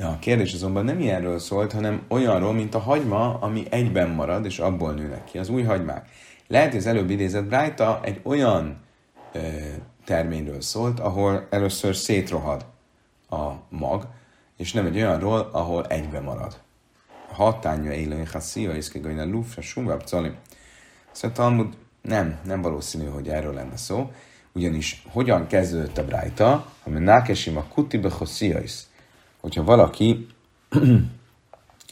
[SPEAKER 1] a kérdés azonban nem ilyenről szólt, hanem olyanról, mint a hagyma, ami egyben marad, és abból nőnek ki az új hagymák. Lehet, hogy az előbb idézett Brájta egy olyan ö, terményről szólt, ahol először szétrohad a mag, és nem egy olyanról, ahol egyben marad. Hatánya élőn szíva, és a lufra, sumvab, cali. Szóval Talmud nem, nem valószínű, hogy erről lenne szó, ugyanis hogyan kezdődött a Brájta, ha nákesim a kutibe is hogyha valaki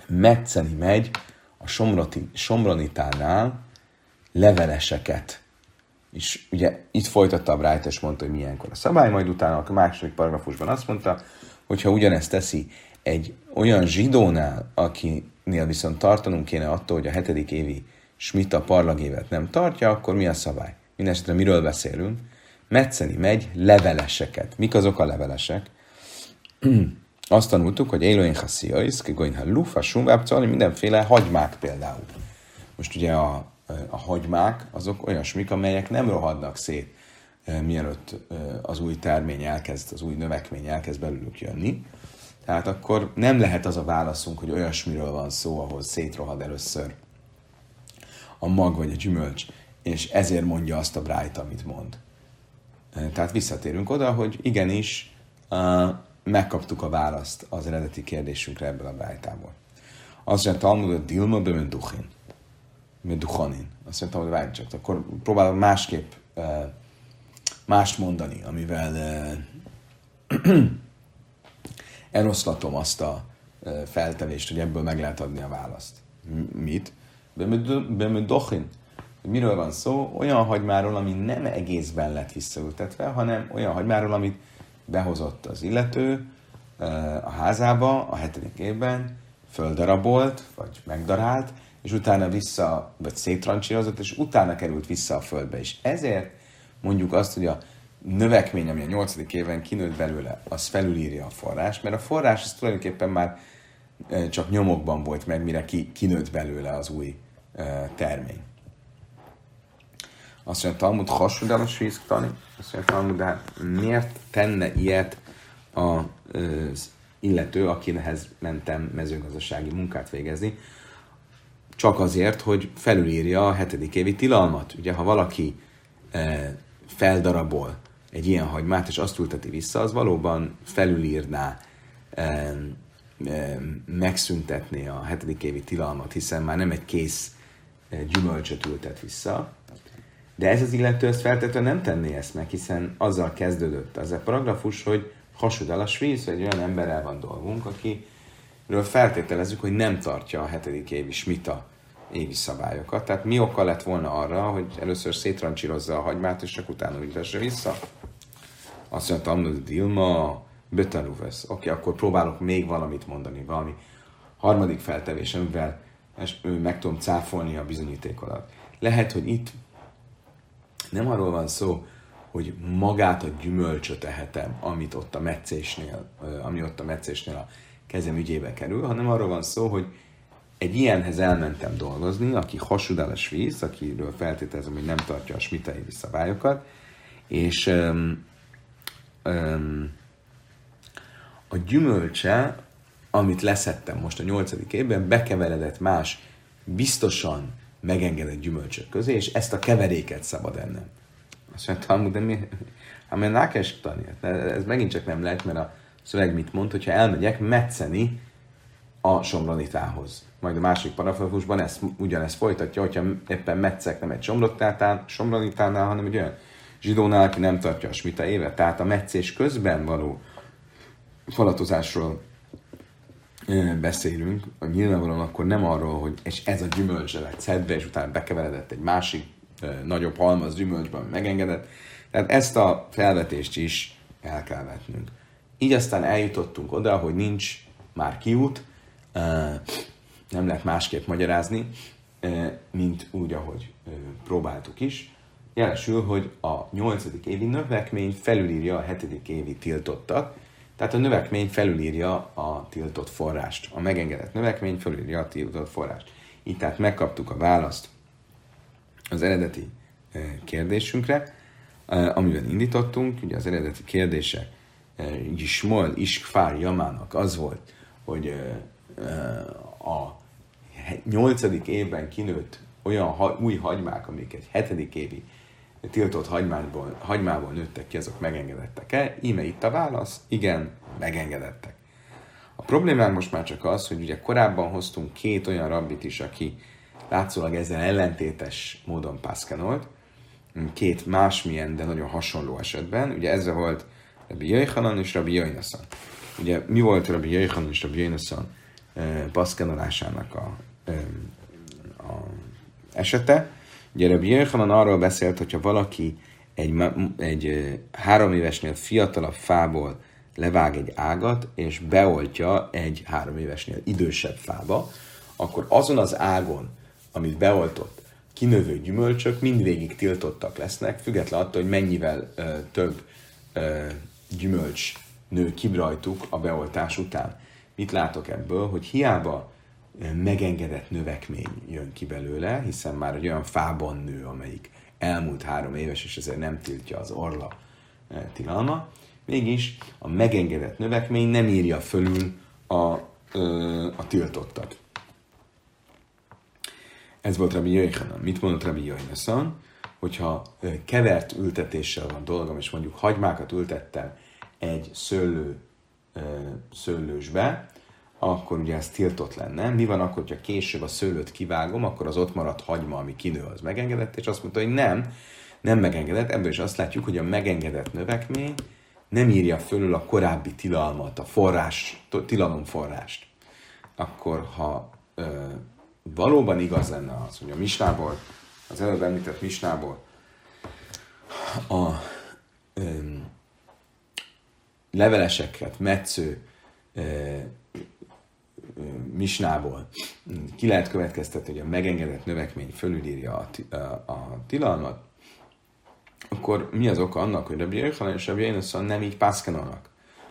[SPEAKER 1] metszeni megy a somroti, somronitánál leveleseket. És ugye itt folytatta a Bright, és mondta, hogy milyenkor a szabály, majd utána a második paragrafusban azt mondta, hogy ha ugyanezt teszi egy olyan zsidónál, akinél viszont tartanunk kéne attól, hogy a hetedik évi smita parlagévet nem tartja, akkor mi a szabály? Mindenesetre miről beszélünk? Metszeni megy leveleseket. Mik azok a levelesek? Azt tanultuk, hogy Eloin Hassiais, Kigoin Lufa, Sumvábcali, mindenféle hagymák például. Most ugye a, a hagymák azok olyasmik, amelyek nem rohadnak szét, mielőtt az új termény elkezd, az új növekmény elkezd belülük jönni. Tehát akkor nem lehet az a válaszunk, hogy olyasmiről van szó, ahol szétrohad először a mag vagy a gyümölcs, és ezért mondja azt a Bright, amit mond. Tehát visszatérünk oda, hogy igenis megkaptuk a választ az eredeti kérdésünkre ebből a bájtából. Azt mondja, Talmud, hogy Dilma be Meduchin. Meduchanin. Azt mondtam, hogy várj csak, akkor próbálom másképp mást mondani, amivel eloszlatom azt a feltevést, hogy ebből meg lehet adni a választ. Mit? Bemedochin. Miről van szó? Olyan hagymáról, ami nem egészben lett visszaültetve, hanem olyan hagymáról, amit behozott az illető a házába a hetedik évben, földarabolt, vagy megdarált, és utána vissza, vagy széttrancsírozott, és utána került vissza a földbe. És ezért mondjuk azt, hogy a növekmény, ami a nyolcadik éven kinőtt belőle, az felülírja a forrás, mert a forrás az tulajdonképpen már csak nyomokban volt meg, mire ki, kinőtt belőle az új termény. Azt mondja, Talmud hasonló a svíztani. Azt mondja, Talmud, de hát miért tenne ilyet az illető, akinehez mentem mezőgazdasági munkát végezni, csak azért, hogy felülírja a hetedik évi tilalmat. Ugye, ha valaki feldarabol egy ilyen hagymát, és azt ülteti vissza, az valóban felülírná, megszüntetné a hetedik évi tilalmat, hiszen már nem egy kész gyümölcsöt ültet vissza. De ez az illető ezt feltétlenül nem tenné ezt meg, hiszen azzal kezdődött az a paragrafus, hogy hasud el a svíz, egy olyan emberrel van dolgunk, akiről feltételezzük, hogy nem tartja a hetedik évi smita évi szabályokat. Tehát mi oka lett volna arra, hogy először szétrancsírozza a hagymát, és csak utána ültesse vissza? Azt mondta, hogy Dilma, Betanuvesz. Oké, okay, akkor próbálok még valamit mondani, valami harmadik feltevés, amivel meg tudom cáfolni a bizonyítékodat. Lehet, hogy itt nem arról van szó, hogy magát a gyümölcsöt ehetem, amit ott a meccésnél, ami ott a meccésnél a kezem ügyébe kerül, hanem arról van szó, hogy egy ilyenhez elmentem dolgozni, aki hasudál a svíz, akiről feltételezem, hogy nem tartja a smitai szabályokat, és um, um, a gyümölcse, amit leszettem most a nyolcadik évben, bekeveredett más, biztosan megengedett gyümölcsök közé, és ezt a keveréket szabad ennem. Azt mondtam, de mi? Mert nákes Ez megint csak nem lehet, mert a szöveg mit mond, hogyha elmegyek metszeni a somronitához. Majd a másik parafrafusban ezt, ugyanezt folytatja, hogyha éppen metszek nem egy somronitánál, hanem egy olyan zsidónál, aki nem tartja a smita évet. Tehát a meccés közben való falatozásról beszélünk, nyilvánvalóan akkor nem arról, hogy és ez a gyümölcs lett szedve, és utána bekeveredett egy másik nagyobb halmaz gyümölcsben megengedett. Tehát ezt a felvetést is el kell vetnünk. Így aztán eljutottunk oda, hogy nincs már kiút, nem lehet másképp magyarázni, mint úgy, ahogy próbáltuk is. Jelesül, hogy a nyolcadik évi növekmény felülírja a hetedik évi tiltottat, tehát a növekmény felülírja a tiltott forrást. A megengedett növekmény felülírja a tiltott forrást. Így tehát megkaptuk a választ az eredeti kérdésünkre, amiben indítottunk. Ugye az eredeti kérdése Gismol Iskfár Jamának az volt, hogy a nyolcadik évben kinőtt olyan új hagymák, amik egy hetedik évi tiltott hagymából, hagymából nőttek ki, azok megengedettek-e? Íme itt a válasz, igen, megengedettek. A problémánk most már csak az, hogy ugye korábban hoztunk két olyan rabbit is, aki látszólag ezzel ellentétes módon pászkenolt, két másmilyen, de nagyon hasonló esetben. Ugye ezzel volt Rabbi Jöjhanan és Rabbi Jöjnaszan. Ugye mi volt Rabbi Jöjhanan és Rabbi Jöjnaszan paszkenolásának a, a esete? Ugye Rabbi Jöjhanan arról beszélt, hogyha valaki egy, egy három évesnél fiatalabb fából levág egy ágat, és beoltja egy három évesnél idősebb fába, akkor azon az ágon, amit beoltott, kinövő gyümölcsök mindvégig tiltottak lesznek, függetlenül attól, hogy mennyivel ö, több ö, gyümölcs nő kibrajtuk a beoltás után. Mit látok ebből? Hogy hiába megengedett növekmény jön ki belőle, hiszen már egy olyan fában nő, amelyik elmúlt három éves, és ezért nem tiltja az orla tilalma, mégis a megengedett növekmény nem írja fölül a, a tiltottat. Ez volt Rabbi Jöjjhanan. Mit mondott Rabbi Jöjjhanan? Hogyha kevert ültetéssel van dolgom, és mondjuk hagymákat ültettem egy szőlő, szőlősbe, akkor ugye ez tiltott lenne. Mi van akkor, hogyha később a szőlőt kivágom, akkor az ott maradt hagyma, ami kinő, az megengedett, és azt mondta, hogy nem, nem megengedett. Ebből is azt látjuk, hogy a megengedett növekmény nem írja fölül a korábbi tilalmat, a forrás, tilalom forrást. Akkor, ha ö, valóban igaz lenne az, hogy a misnából, az előbb említett misnából a ö, leveleseket metsző ö, misnából ki lehet következtetni, hogy a megengedett növekmény fölülírja a, a, a tilalmat, akkor mi az oka annak, hogy Rabbi Jöjjhanan és Rabbi Jöjjhanan nem így pászkenolnak?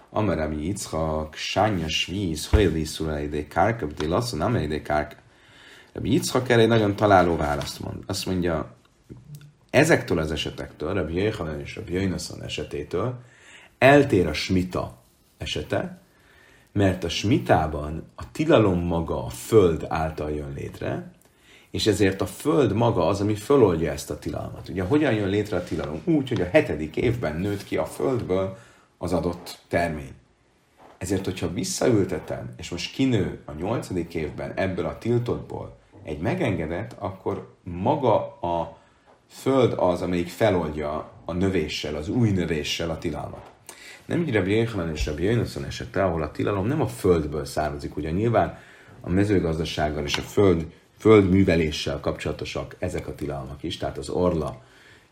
[SPEAKER 1] Amar Rabbi Yitzchak, sánya svíz, hajli szura ide kárka, de lasszon, nem ide kárka. Rabbi Yitzhak erre egy nagyon találó választ mond. Azt mondja, ezektől az esetektől, Rabbi Jöjjhanan és Rabbi Jöjjnaszon esetétől eltér a smita esete, mert a smitában a tilalom maga a föld által jön létre, és ezért a föld maga az, ami föloldja ezt a tilalmat. Ugye hogyan jön létre a tilalom? Úgy, hogy a hetedik évben nőtt ki a földből az adott termény. Ezért, hogyha visszaültetem, és most kinő a nyolcadik évben ebből a tiltottból egy megengedett, akkor maga a föld az, amelyik feloldja a növéssel, az új növéssel a tilalmat. Nem így Rabbi Jéhanan és Rabbi Jöjnöszön esete, ahol a tilalom nem a földből származik. Ugye nyilván a mezőgazdasággal és a föld, földműveléssel kapcsolatosak ezek a tilalmak is, tehát az orla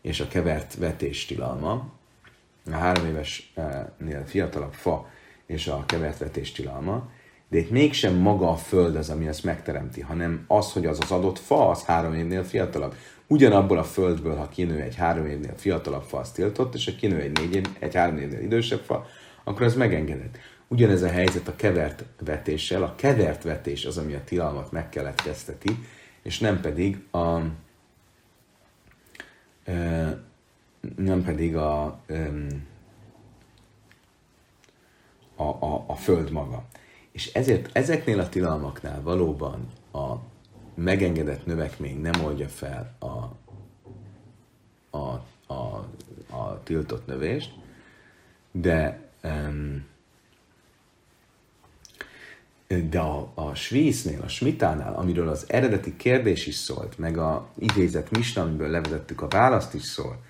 [SPEAKER 1] és a kevert vetés tilalma, a három évesnél fiatalabb fa és a kevert vetés tilalma, de itt mégsem maga a föld az, ami ezt megteremti, hanem az, hogy az az adott fa, az három évnél fiatalabb. Ugyanabból a földből, ha kinő egy három évnél fiatalabb fa, az tiltott, és ha kinő egy, négy év, egy három évnél idősebb fa, akkor az megengedett. Ugyanez a helyzet a kevert vetéssel. A kevert vetés az, ami a tilalmat megkeletkezteti, és nem pedig a, nem pedig a, a, a, a föld maga. És ezért ezeknél a tilalmaknál valóban a megengedett növekmény nem oldja fel a, a, a, a tiltott növést, de um, de a, a svíznél, a smitánál, amiről az eredeti kérdés is szólt, meg a idézett misnamből levezettük a választ is szól,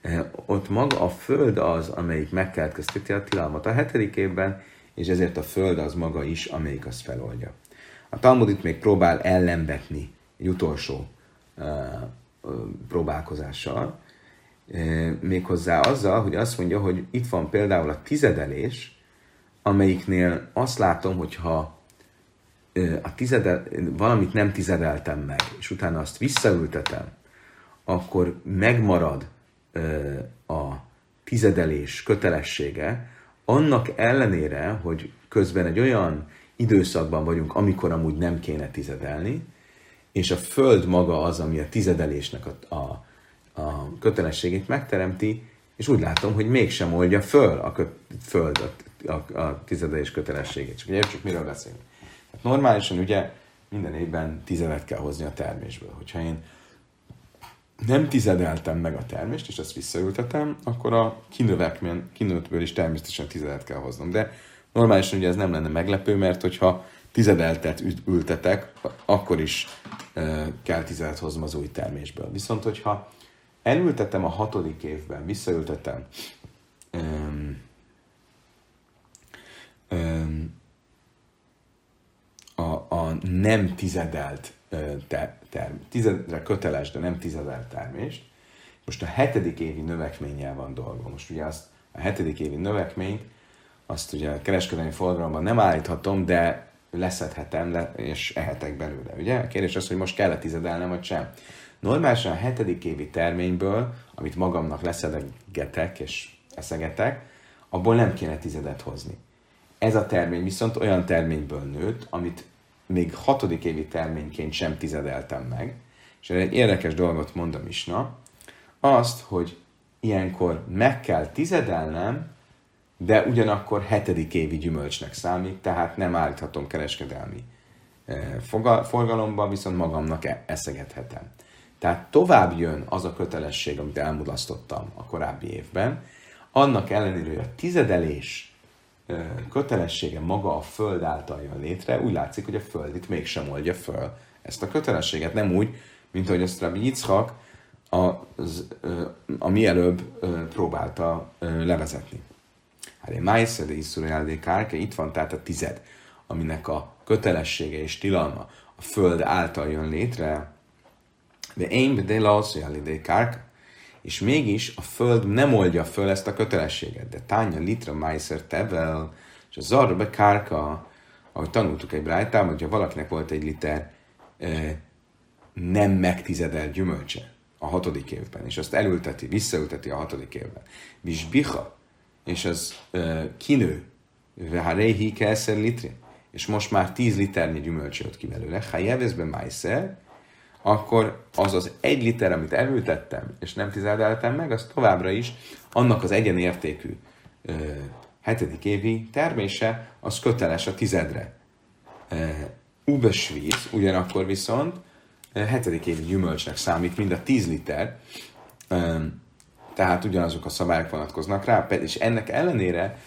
[SPEAKER 1] eh, ott maga a föld az, amelyik megkeletkezteti a tilalmat a hetedik évben, és ezért a föld az maga is, amelyik azt feloldja. A Talmud itt még próbál ellenvetni egy utolsó uh, próbálkozással, uh, méghozzá azzal, hogy azt mondja, hogy itt van például a tizedelés, amelyiknél azt látom, hogyha uh, a tizedel, valamit nem tizedeltem meg, és utána azt visszaültetem, akkor megmarad a tizedelés kötelessége, annak ellenére, hogy közben egy olyan időszakban vagyunk, amikor amúgy nem kéne tizedelni, és a föld maga az, ami a tizedelésnek a, a, a kötelességét megteremti, és úgy látom, hogy mégsem oldja föl a kö, föld a, a, a tizedelés kötelességét. Csak csak miről beszélünk. Hát normálisan ugye minden évben tizedet kell hozni a termésből. Hogyha én nem tizedeltem meg a termést, és ezt visszaültetem, akkor a kinőttből is természetesen tizedet kell hoznom. De normálisan ugye ez nem lenne meglepő, mert hogyha tizedeltet ültetek, akkor is e, kell tizedet hoznom az új termésből. Viszont, hogyha elültetem a hatodik évben, visszaültetem um, um, a, a nem tizedelt ter, ter, tizedre köteles, de nem tizedelt termést. Most a hetedik évi növekménnyel van dolgom. Most ugye azt, a hetedik évi növekményt, azt ugye kereskedelmi forgalomban nem állíthatom, de leszedhetem le, és ehetek belőle. Ugye? A kérdés az, hogy most kell-e tizedelnem, vagy sem. Normálisan a hetedik évi terményből, amit magamnak leszedegetek és eszegetek, abból nem kéne tizedet hozni. Ez a termény viszont olyan terményből nőtt, amit még hatodik évi terményként sem tizedeltem meg. És egy érdekes dolgot mondom is, na, azt, hogy ilyenkor meg kell tizedelnem, de ugyanakkor hetedik évi gyümölcsnek számít, tehát nem állíthatom kereskedelmi eh, forgalomba, viszont magamnak e- eszegethetem. Tehát tovább jön az a kötelesség, amit elmulasztottam a korábbi évben, annak ellenére, hogy a tizedelés eh, kötelessége maga a föld által jön létre, úgy látszik, hogy a föld itt mégsem oldja föl ezt a kötelességet. Nem úgy, mint ahogy azt Rabbi Yitzchak a, eh, a mielőbb próbálta levezetni. Én Májszer, de Iszurjál, Kárke, itt van tehát a tized, aminek a kötelessége és tilalma a föld által jön létre, de én de de Kárke, és mégis a föld nem oldja föl ezt a kötelességet. De tánya litra májszer tevel, és a zarbe kárka, ahogy tanultuk egy brájtában, hogyha valakinek volt egy liter e, nem megtizedelt gyümölcse a hatodik évben, és azt elülteti, visszaülteti a hatodik évben. Visbicha, és az uh, kinő, veharéhi kelszer litri, és most már 10 liternyi gyümölcs jött ki belőle, ha jeveszben májszer, akkor az az egy liter, amit elültettem, és nem tizedeltem meg, az továbbra is annak az egyenértékű ö, hetedik évi termése, az köteles a tizedre. Ubesvíz ugyanakkor viszont hetedik évi gyümölcsnek számít, mind a 10 liter, tehát ugyanazok a szabályok vonatkoznak rá, és ennek ellenére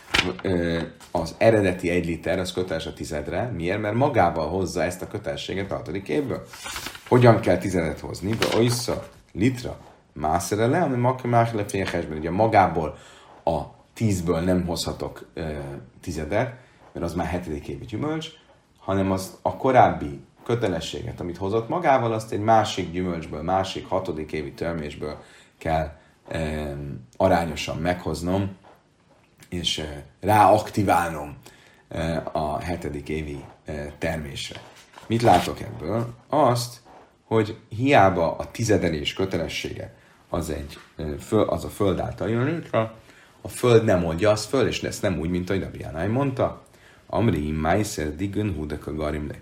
[SPEAKER 1] az eredeti egy liter, az köteles a tizedre. Miért? Mert magával hozza ezt a kötelességet a hatodik évből. Hogyan kell tizedet hozni? Be oissza, litra, mászere le, ami makmák lefényesben. Ugye magából a tízből nem hozhatok tizedet, mert az már hetedik évi gyümölcs, hanem az a korábbi kötelességet, amit hozott magával, azt egy másik gyümölcsből, másik hatodik évi termésből kell arányosan meghoznom, és e, ráaktiválnom e, a hetedik évi e, termésre. Mit látok ebből? Azt, hogy hiába a tizedelés kötelessége az, egy, az a föld által jön létre, a föld nem oldja azt föl, és lesz nem úgy, mint ahogy Rabbi mondta. Amri Meiser Digun Hudeka Garimle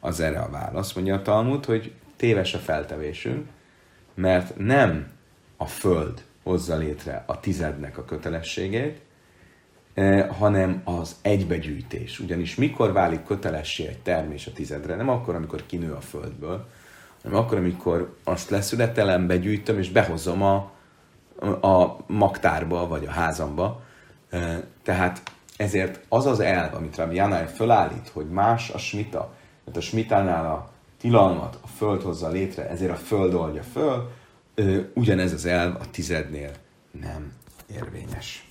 [SPEAKER 1] az erre a válasz, mondja a Talmud, hogy téves a feltevésünk, mert nem a föld hozza létre a tizednek a kötelességét, eh, hanem az egybegyűjtés. Ugyanis mikor válik kötelessé egy termés a tizedre? Nem akkor, amikor kinő a földből, hanem akkor, amikor azt leszületelem, begyűjtöm, és behozom a, a magtárba, vagy a házamba. Eh, tehát ezért az az elv, amit Rabbi Janai fölállít, hogy más a smita, mert a smitánál a tilalmat a föld hozza létre, ezért a föld oldja föl, ugyanez az elv a tizednél nem érvényes.